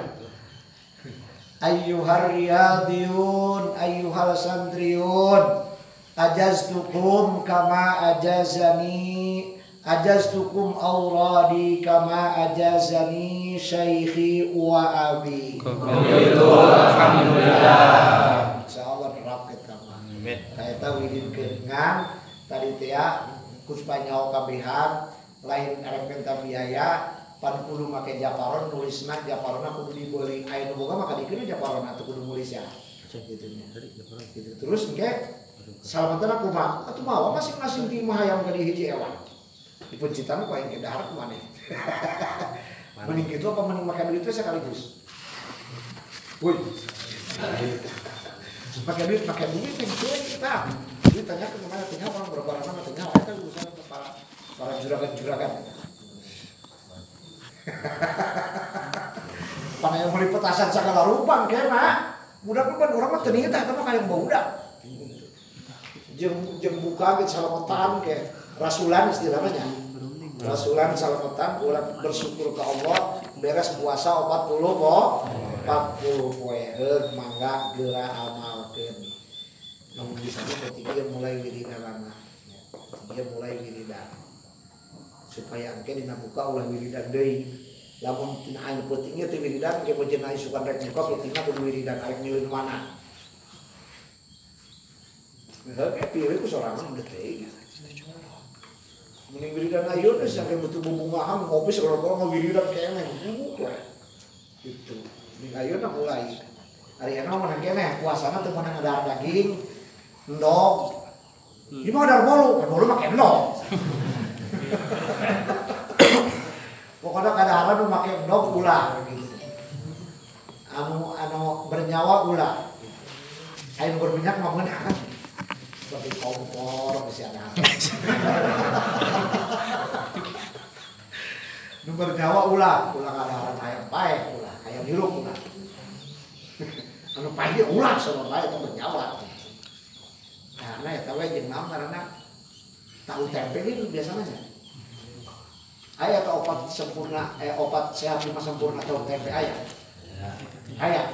ayyuhar riyadiyun ayyuhal sandriyun ajaztukum kama ajazani ajaztukum auradi kama ajazani syaikhi wa abi. Alhamdulillah. insyaallah nerap kita mah widin ngan tadi teh ya kuspa nyawa kabehan lain minta biaya pan kudu make japaron nulisna japarona kudu dibeli. Nu boga maka dikeun japaron atuh kudu nulis ya. Gitu nya. Gitu. Terus engke salamatna kumaha? Atuh mah masing-masing ti mah hayang ka di hiji ewan dipencitan ku aing ke dahar maneh mending gitu apa mending makan duit teh sekaligus? Woi. Pakai duit pakai duit yang kita duit tanya ke ke mana tanya orang berapa lama tanya kita urusan ke para para juragan juragan. Pana yang beli petasan segala rupang kena budak kan orang mah teuing teh mah kayak budak. Jeung jeung buka gitu salamatan ke rasulan istilahnya. Rasulan salamatan urang bersyukur ke Allah beres puasa 40 kok 40 poe mangga geura amalkeun mulai lama dia mulai wiridan supaya engke dina buka ulah wiridan deui lamun tina anu pentingnya teh wiridan ge pojeun aya sukan rek buka pentingna kudu wiridan arek nyeuleun mana Heeh, pilih ku sorangan udah teh. Mending wiridan ayeuna geus sampai butuh bubungahan ngopi segala-gala wiridan keneh. Buku Gitu. Mending ayeuna mulai. Ari enak mah keneh puasana teu meunang ada daging, endog. Di mah ada bolu, kan bolu make endog. Pokoknya kadang-kadang nu make endog ulah gitu. Anu anu bernyawa ulah. Ayo berminyak mah meunang. Seperti kompor masih ada. Nu bernyawa ulah, ulah kadang-kadang ayam pae ulah, ayam hirup ulah. Anu pae ulah sama pae itu bernyawa. Karena ya tahu naon karena tahu tempe ini biasanya ayah atau opat sempurna eh opat sehat lima sempurna tahu tempe ayah ayah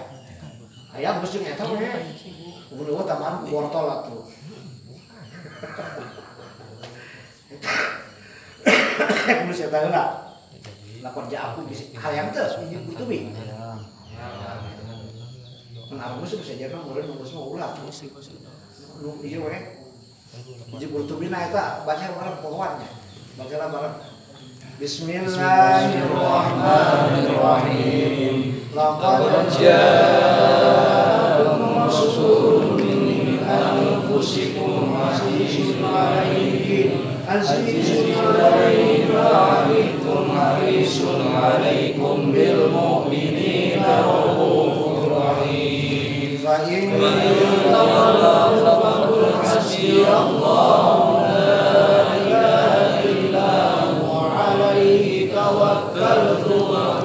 ayah mesti nyata we Kudu tambahan ku wortel atuh. Kudu saya lah. Lakon ja aku bisa hayang teh ini kutubi. Kenapa musuh bisa jaga murid nunggu semua ulah. Iya we. Ji kurtubina eta baca bareng pohonnya. Baca bareng. Bismillahirrahmanirrahim. Laqad ja'akum rasulun min anfusikum azizun 'alaihi azizun 'alaihi ma 'anittum harisun 'alaikum bil mu'minina raufur rahim. Fa in tawallaw faqul hasbiyallahu